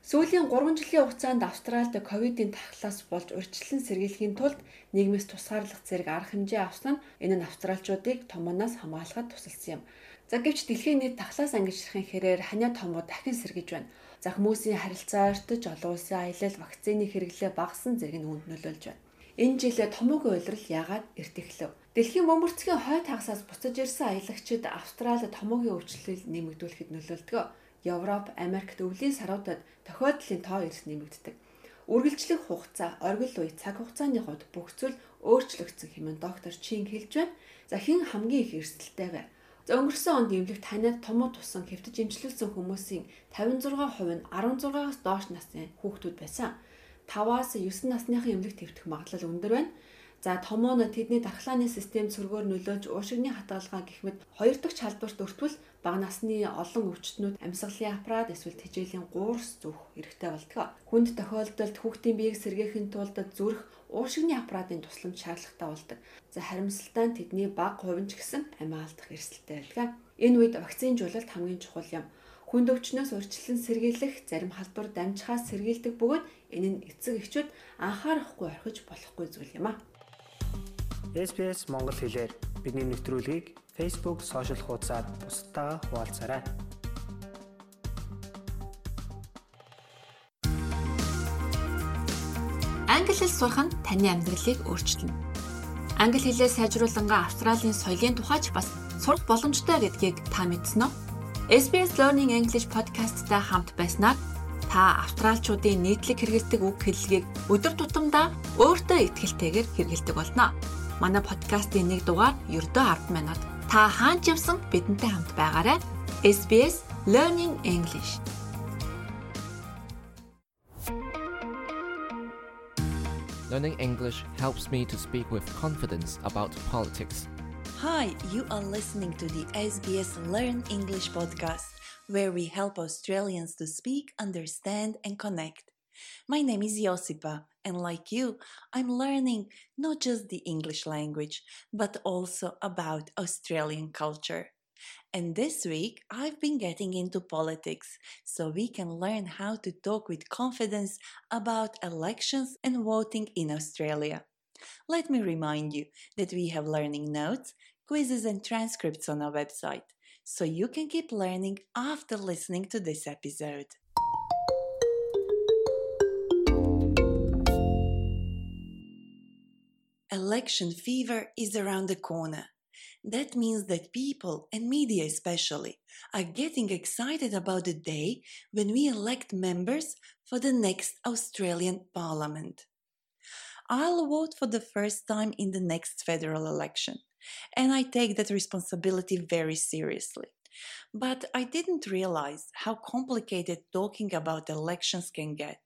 Speaker 2: Сүүлийн 3 жилийн хугацаанд Австральд ковидын тархлаас болж урьдчилан сэргийлэхийн тулд нийгмээс тусгаарлах зэрэг арга хэмжээ авсан нь энэ нь австралчуудыг томооноос хамгаалахад тусалсан юм. За гэвч дэлхийн нийт тархлаас ангижрахын хэрээр ханиа томоо дахин сэргийж байна. За хүмүүсийн харилцаа ортож олон улсын аялал вакцины хэрэглээ багассан зэрэг нь үүнд нөлөөлж байна. Энэ жил томоогийн уйлрал яагаад эрт эхлэв? Дэлхийн бөмбөрцгийн хойд хагасаас буцаж ирсэн аялагчид Австрали томоогийн өвчлөл нэмэгдүүлэхэд нөлөөлдөг. Европ, Америкт өвлийн саруудад тохиолдлын тоо эрс нэмэгддэг. Үргэлжлэх хугацаа, оргил үе, цаг хугацааны хувьд бүх зүйл өөрчлөгдсөн хэмээн доктор Чин хэлж байна. За хэн хамгийн их эрсдэлтэй вэ? За өнгөрсөн онд эмнэлэг танад томоо тусан хэвтэж имжлүүлсэн хүмүүсийн 56% нь 16-аас доош насны хүүхдүүд байсан. 5-аас 9 насныхан эмнэлэг твтэх магадлал өндөр байна. За томоо нь тэдний дархлааны систем цөргөөр нөлөөлж уушигны хадгалгаа гэх мэт хоёр дахь халдварт өртвөл бага насны олон өвчтнүүд амьсгалын аппарат эсвэл тэжээлийн гуурс зүөх хэрэгтэй болдог. Хүнд тохиолдолд хүүхдийн биеийг сэргээхийн тулд зүрх уушигны аппаратын тусламж шаардлагатай болдог. За харимсалтай нь тэдний бага хувь нь ч гэсэн амиа алдах эрсдэлтэй байдаг. Энэ үед вакцинжуулалт хамгийн чухал юм. Хүнд өвчнөөс урьдчилан сэргийлэх, зарим халдвар дамжихаас сэргийлдэг бөгөөд энэ нь эцэг эхчүүд анхаарахгүй орхиж болохгүй зүйл юм а.
Speaker 3: SPS Монгол хэлээр бидний нэвтрүүлгийг Facebook сошиал хуудасаар бусдаа хуваалцаарай.
Speaker 2: Англи хэл сурах нь таны амьдралыг өөрчилнө. Англи хэлээ сайжруулангаа Австралийн соёлын тухайч бас сурах боломжтой гэдгийг та мэдсэн үү? SBS Learning English podcast-тай хамт байснаар та австралчуудын нийтлэг хэрэгэлдэг үг хэллэгийг өдөр тутамдаа өөртөө ихтгэлтэйгээр хэрэгэлдэг болно манай подкастын нэг дугаар ердөө 10 минут. Та хаан ч явсан бидэнтэй хамт байгаарай. SBS Learning English.
Speaker 8: Learning English helps me to speak with confidence about politics.
Speaker 9: Hi, you are listening to the SBS Learn English podcast, where we help Australians to speak, understand, and connect. My name is Josipa, and like you, I'm learning not just the English language, but also about Australian culture. And this week, I've been getting into politics so we can learn how to talk with confidence about elections and voting in Australia. Let me remind you that we have learning notes, quizzes, and transcripts on our website, so you can keep learning after listening to this episode. election fever is around the corner. That means that people, and media especially, are getting excited about the day when we elect members for the next Australian Parliament. I'll vote for the first time in the next federal election, and I take that responsibility very seriously. But I didn't realize how complicated talking about elections can get.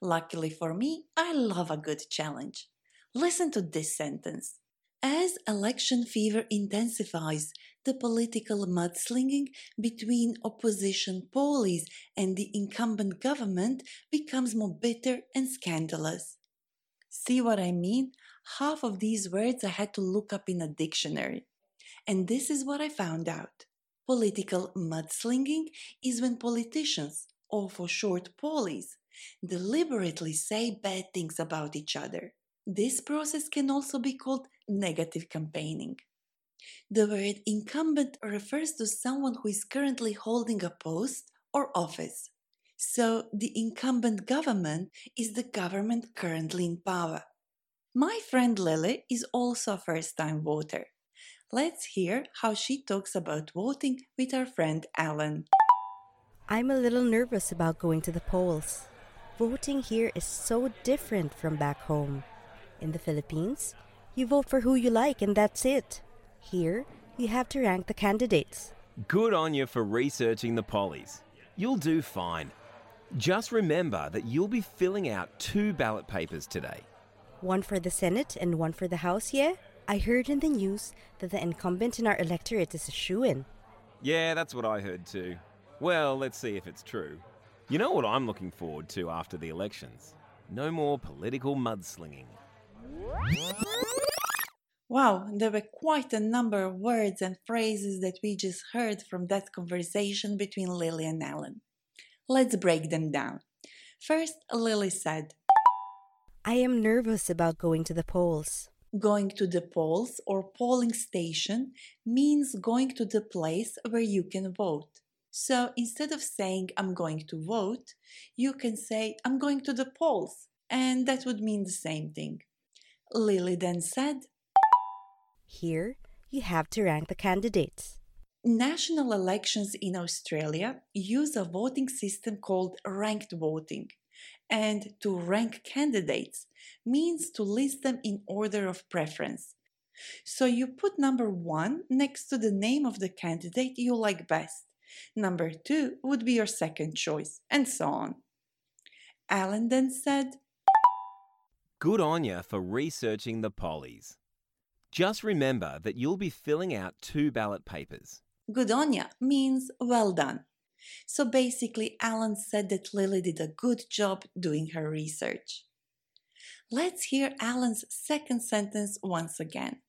Speaker 9: Luckily for me, I love a good challenge. Listen to this sentence. As election fever intensifies, the political mudslinging between opposition polies and the incumbent government becomes more bitter and scandalous. See what I mean? Half of these words I had to look up in a dictionary. And this is what I found out. Political mudslinging is when politicians, or for short polies, deliberately say bad things about each other. This process can also be called negative campaigning. The word incumbent refers to someone who is currently holding a post or office. So, the incumbent government is the government currently in power. My friend Lily is also a first time voter. Let's hear how she talks about voting with her friend Alan.
Speaker 10: I'm a little nervous about going to the polls. Voting here is so different from back home. In the Philippines, you vote for who you like and that's it. Here, you have to rank the candidates.
Speaker 11: Good on you for researching the pollies. You'll do fine. Just remember that you'll be filling out two ballot papers today.
Speaker 10: One for the Senate and one for the House, yeah? I heard in the news that the incumbent in our electorate is a shoe in.
Speaker 11: Yeah, that's what I heard too. Well, let's see if it's true. You know what I'm looking forward to after the elections? No more political mudslinging.
Speaker 9: Wow, there were quite a number of words and phrases that we just heard from that conversation between Lily and Alan. Let's break them down. First, Lily said,
Speaker 10: I am nervous about going to the polls.
Speaker 9: Going to the polls or polling station means going to the place where you can vote. So instead of saying I'm going to vote, you can say I'm going to the polls, and that would mean the same thing. Lily then said,
Speaker 10: Here, you have to rank the candidates.
Speaker 9: National elections in Australia use a voting system called ranked voting. And to rank candidates means to list them in order of preference. So you put number one next to the name of the candidate you like best. Number two would be your second choice, and so on. Alan then said,
Speaker 11: Good on you for researching the pollies. Just remember that you'll be filling out two ballot papers.
Speaker 9: Good on ya means well done. So basically, Alan said that Lily did a good job doing her research. Let's hear Alan's second sentence once again.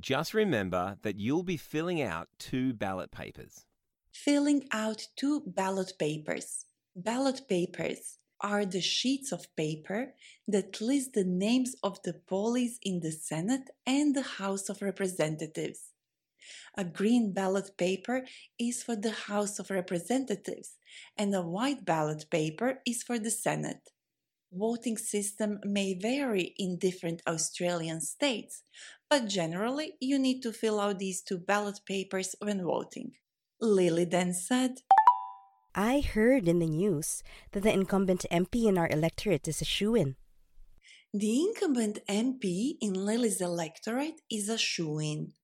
Speaker 11: Just remember that you'll be filling out two ballot papers.
Speaker 9: Filling out two ballot papers. Ballot papers are the sheets of paper that list the names of the pollies in the Senate and the House of Representatives. A green ballot paper is for the House of Representatives, and a white ballot paper is for the Senate. Voting system may vary in different Australian states, but generally you need to fill out these two ballot papers when voting. Lily then said,
Speaker 10: I heard in the news that the incumbent MP in our electorate is a shoe in.
Speaker 9: The incumbent MP in Lily's electorate is a shoe in.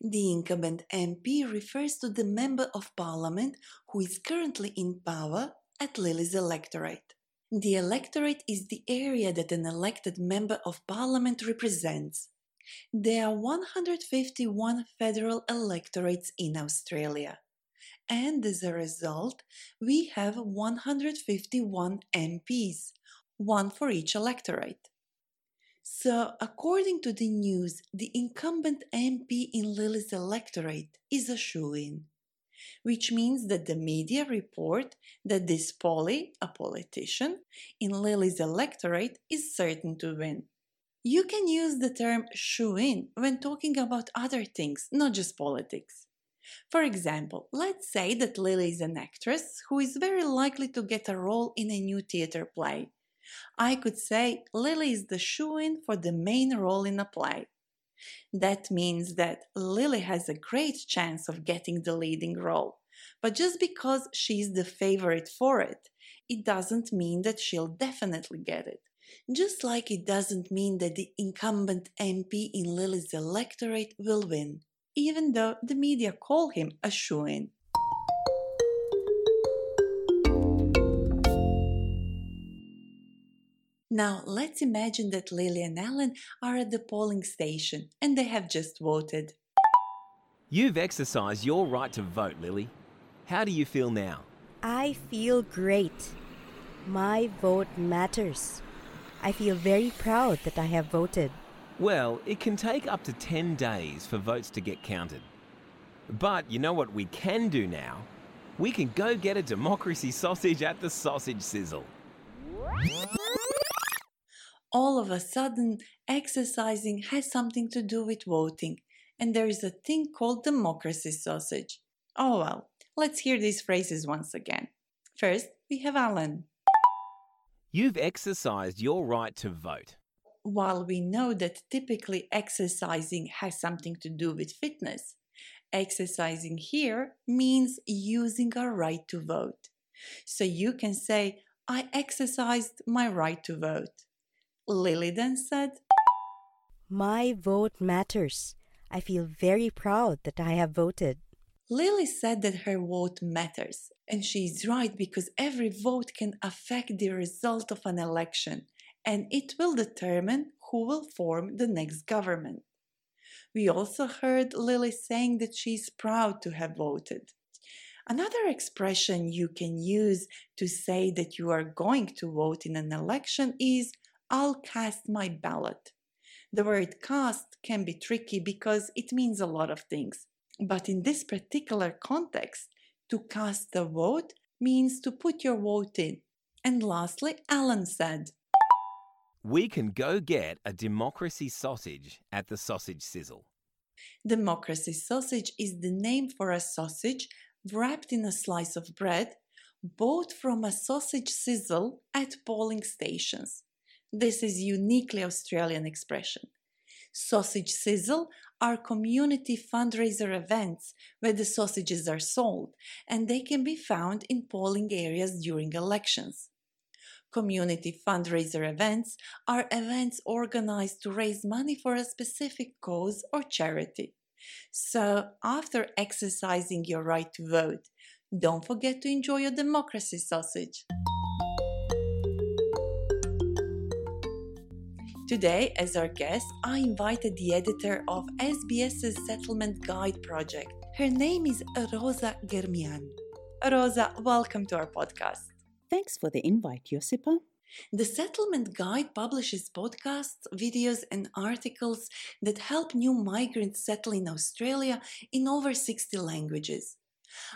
Speaker 9: The incumbent MP refers to the Member of Parliament who is currently in power at Lily's electorate. The electorate is the area that an elected Member of Parliament represents. There are 151 federal electorates in Australia. And as a result, we have 151 MPs, one for each electorate. So, according to the news, the incumbent MP in Lily's electorate is a shoe in, which means that the media report that this Polly, a politician, in Lily's electorate is certain to win. You can use the term shoe in when talking about other things, not just politics. For example, let's say that Lily is an actress who is very likely to get a role in a new theater play. I could say Lily is the shoe in for the main role in a play. That means that Lily has a great chance of getting the leading role. But just because she's the favorite for it, it doesn't mean that she'll definitely get it. Just like it doesn't mean that the incumbent MP in Lily's electorate will win, even though the media call him a shoe in. Now, let's imagine that Lily and Alan are at the polling station and they have just voted.
Speaker 11: You've exercised your right to vote, Lily. How do you feel now?
Speaker 10: I feel great. My vote matters. I feel very proud that I have voted.
Speaker 11: Well, it can take up to 10 days for votes to get counted. But you know what we can do now? We can go get a democracy sausage at the sausage sizzle.
Speaker 9: All of a sudden, exercising has something to do with voting, and there is a thing called democracy sausage. Oh well, let's hear these phrases once again. First, we have Alan.
Speaker 11: You've exercised your right to vote.
Speaker 9: While we know that typically exercising has something to do with fitness, exercising here means using our right to vote. So you can say, I exercised my right to vote. Lily then said,
Speaker 10: My vote matters. I feel very proud that I have voted.
Speaker 9: Lily said that her vote matters, and she is right because every vote can affect the result of an election, and it will determine who will form the next government. We also heard Lily saying that she is proud to have voted. Another expression you can use to say that you are going to vote in an election is I'll cast my ballot. The word cast can be tricky because it means a lot of things. But in this particular context, to cast a vote means to put your vote in. And lastly, Alan said,
Speaker 11: We can go get a democracy sausage at the sausage sizzle.
Speaker 9: Democracy sausage is the name for a sausage wrapped in a slice of bread bought from a sausage sizzle at polling stations. This is uniquely Australian expression. Sausage sizzle are community fundraiser events where the sausages are sold and they can be found in polling areas during elections. Community fundraiser events are events organized to raise money for a specific cause or charity. So, after exercising your right to vote, don't forget to enjoy your democracy sausage. Today, as our guest, I invited the editor of SBS's Settlement Guide project. Her name is Rosa Germian. Rosa, welcome to our podcast.
Speaker 12: Thanks for the invite, Josipa.
Speaker 9: The Settlement Guide publishes podcasts, videos, and articles that help new migrants settle in Australia in over 60 languages.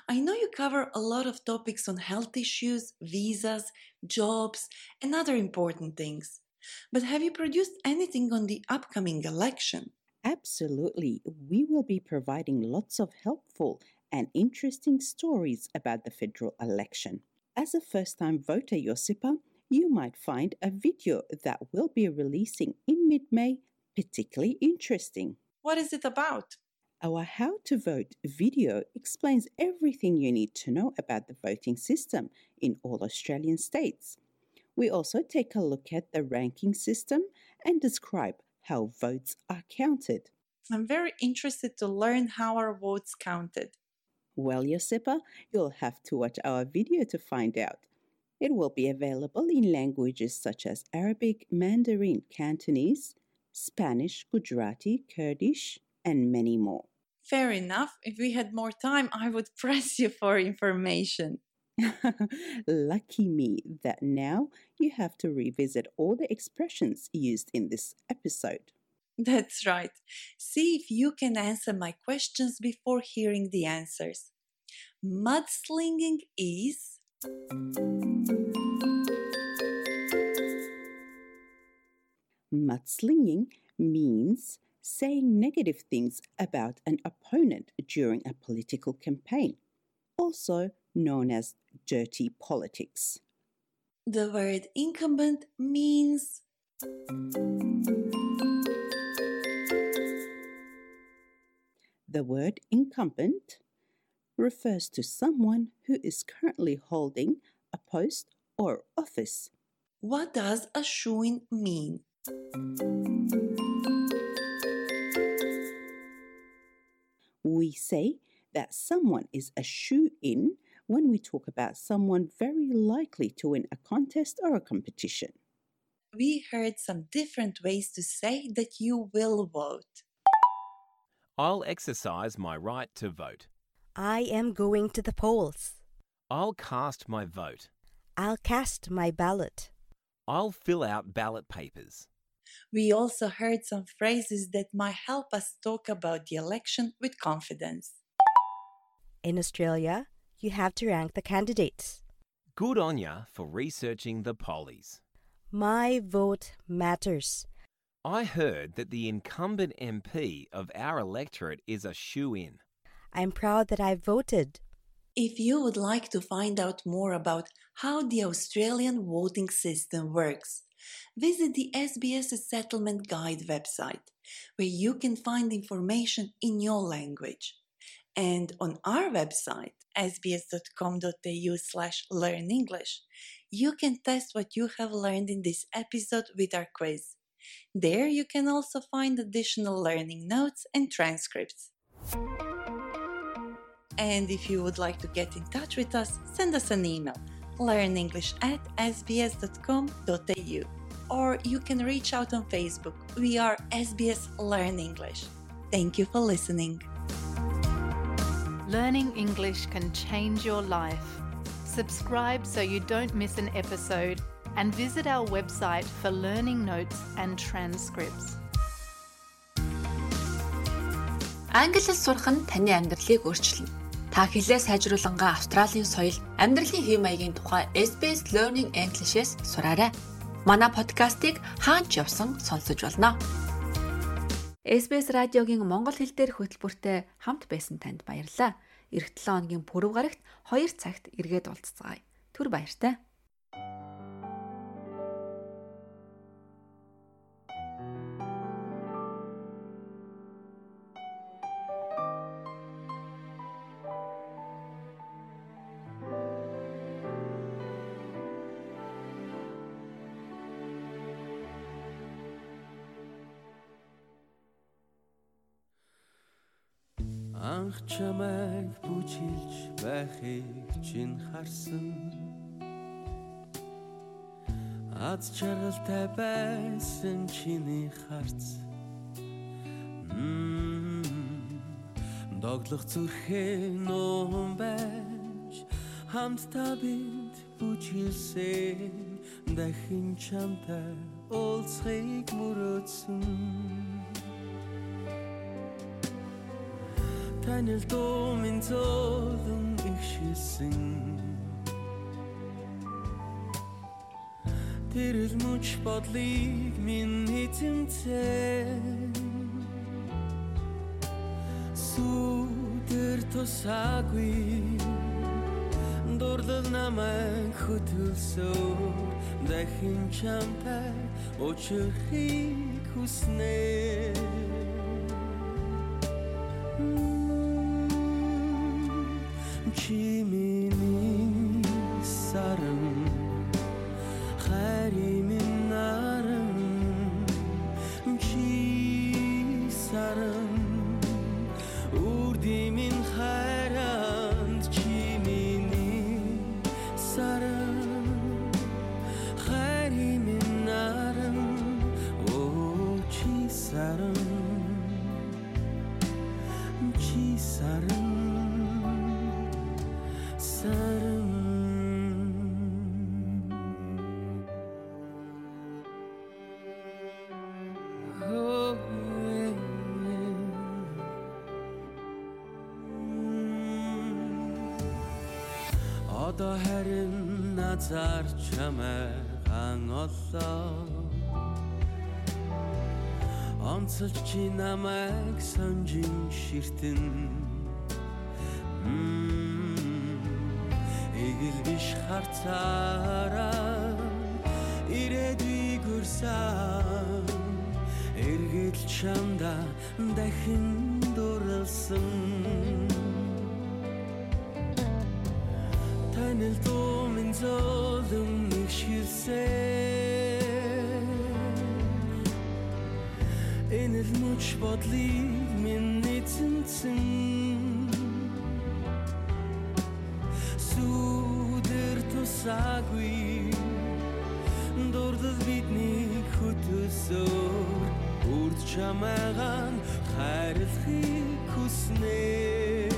Speaker 9: I know you cover a lot of topics on health issues, visas, jobs, and other important things. But have you produced anything on the upcoming election?
Speaker 12: Absolutely. We will be providing lots of helpful and interesting stories about the federal election. As a first time voter, Josipa, you might find a video that we'll be releasing in mid May particularly interesting.
Speaker 9: What is it about?
Speaker 12: Our How to Vote video explains everything you need to know about the voting system in all Australian states. We also take a look at the ranking system and describe how votes are counted.
Speaker 9: I'm very interested to learn how our votes counted.
Speaker 12: Well, Josipa, you'll have to watch our video to find out. It will be available in languages such as Arabic, Mandarin, Cantonese, Spanish, Gujarati, Kurdish, and many more.
Speaker 9: Fair enough. If we had more time, I would press you for information.
Speaker 12: Lucky me that now you have to revisit all the expressions used in this episode.
Speaker 9: That's right. See if you can answer my questions before hearing the answers. Mudslinging is.
Speaker 12: Mudslinging means saying negative things about an opponent during a political campaign, also known as dirty politics.
Speaker 9: The word incumbent means.
Speaker 12: The word incumbent refers to someone who is currently holding a post or office.
Speaker 9: What does a shoe-in mean?
Speaker 12: We say that someone is a shoe in when we talk about someone very likely to win a contest or a competition.
Speaker 9: We heard some different ways to say that you will vote.
Speaker 11: I'll exercise my right to vote.
Speaker 10: I am going to the polls.
Speaker 11: I'll cast my vote.
Speaker 10: I'll cast my ballot.
Speaker 11: I'll fill out ballot papers.
Speaker 9: We also heard some phrases that might help us talk about the election with confidence.
Speaker 10: In Australia, you have to rank the candidates.
Speaker 11: Good on ya for researching the pollies.
Speaker 10: My vote matters.
Speaker 11: I heard that the incumbent MP of our electorate is a shoe in.
Speaker 10: I'm proud that I voted.
Speaker 9: If you would like to find out more about how the Australian voting system works, visit the SBS Settlement Guide website, where you can find information in your language. And on our website, sbs.com.au slash learn English, you can test what you have learned in this episode with our quiz. There you can also find additional learning notes and transcripts. And if you would like to get in touch with us, send us an email learnenglish at sbs.com.au or you can reach out on Facebook. We are SBS Learn English. Thank you for listening.
Speaker 13: Learning English can change your life. Subscribe so you don't miss an episode and visit our website for learning notes and transcripts.
Speaker 2: Англи хэл сурах нь таны амьдралыг өөрчилнө. Та хэлээ сайжруулангаа Австралийн соёл, амьдралын хэв маягийн тухай SBS Learning English-с сураарай. Манай подкастыг хаач явсан сонсож болно. SBS радиогийн монгол хэл дээрх хөтөлбөртэй хамт байсан танд баярлалаа. Эх 7 хоногийн пүрэв гарагт 2 цагт эргээд уулзцагаая. Түр баяртай.
Speaker 14: Чамайг бүжиглж байхыг чинь харсан. Аз жаргалтай байсан чиний харц. Доглох зүрхээ нуун байж хамтдаа бид бүжиглсэн дахин чамтай уулзахыг мөрөөдсөн танил дуу минь зөөлөн ихшилсэн. Тэрэл мөч бодлыг минь эзэмцэн. Сүдэр тусаагүй Дурлал намайг хөтөлсөө. Дахин чамтай очрохыг хүснэ 凄迷。Назар чамайг оллоо. Онцолж чи намайг сонжин ширтэн. Игэл биш харцаараа ирээдүй гүрсэн Эргэл чамда дахин дурлсан. Танил дуу Энэ л мөч бодлыг минь эзэмсэн Сүдэр тусаагүй. Дурлал биднийг хөтөсөөр Үрд чамаагаан хайрлахыг хүснэ. Oh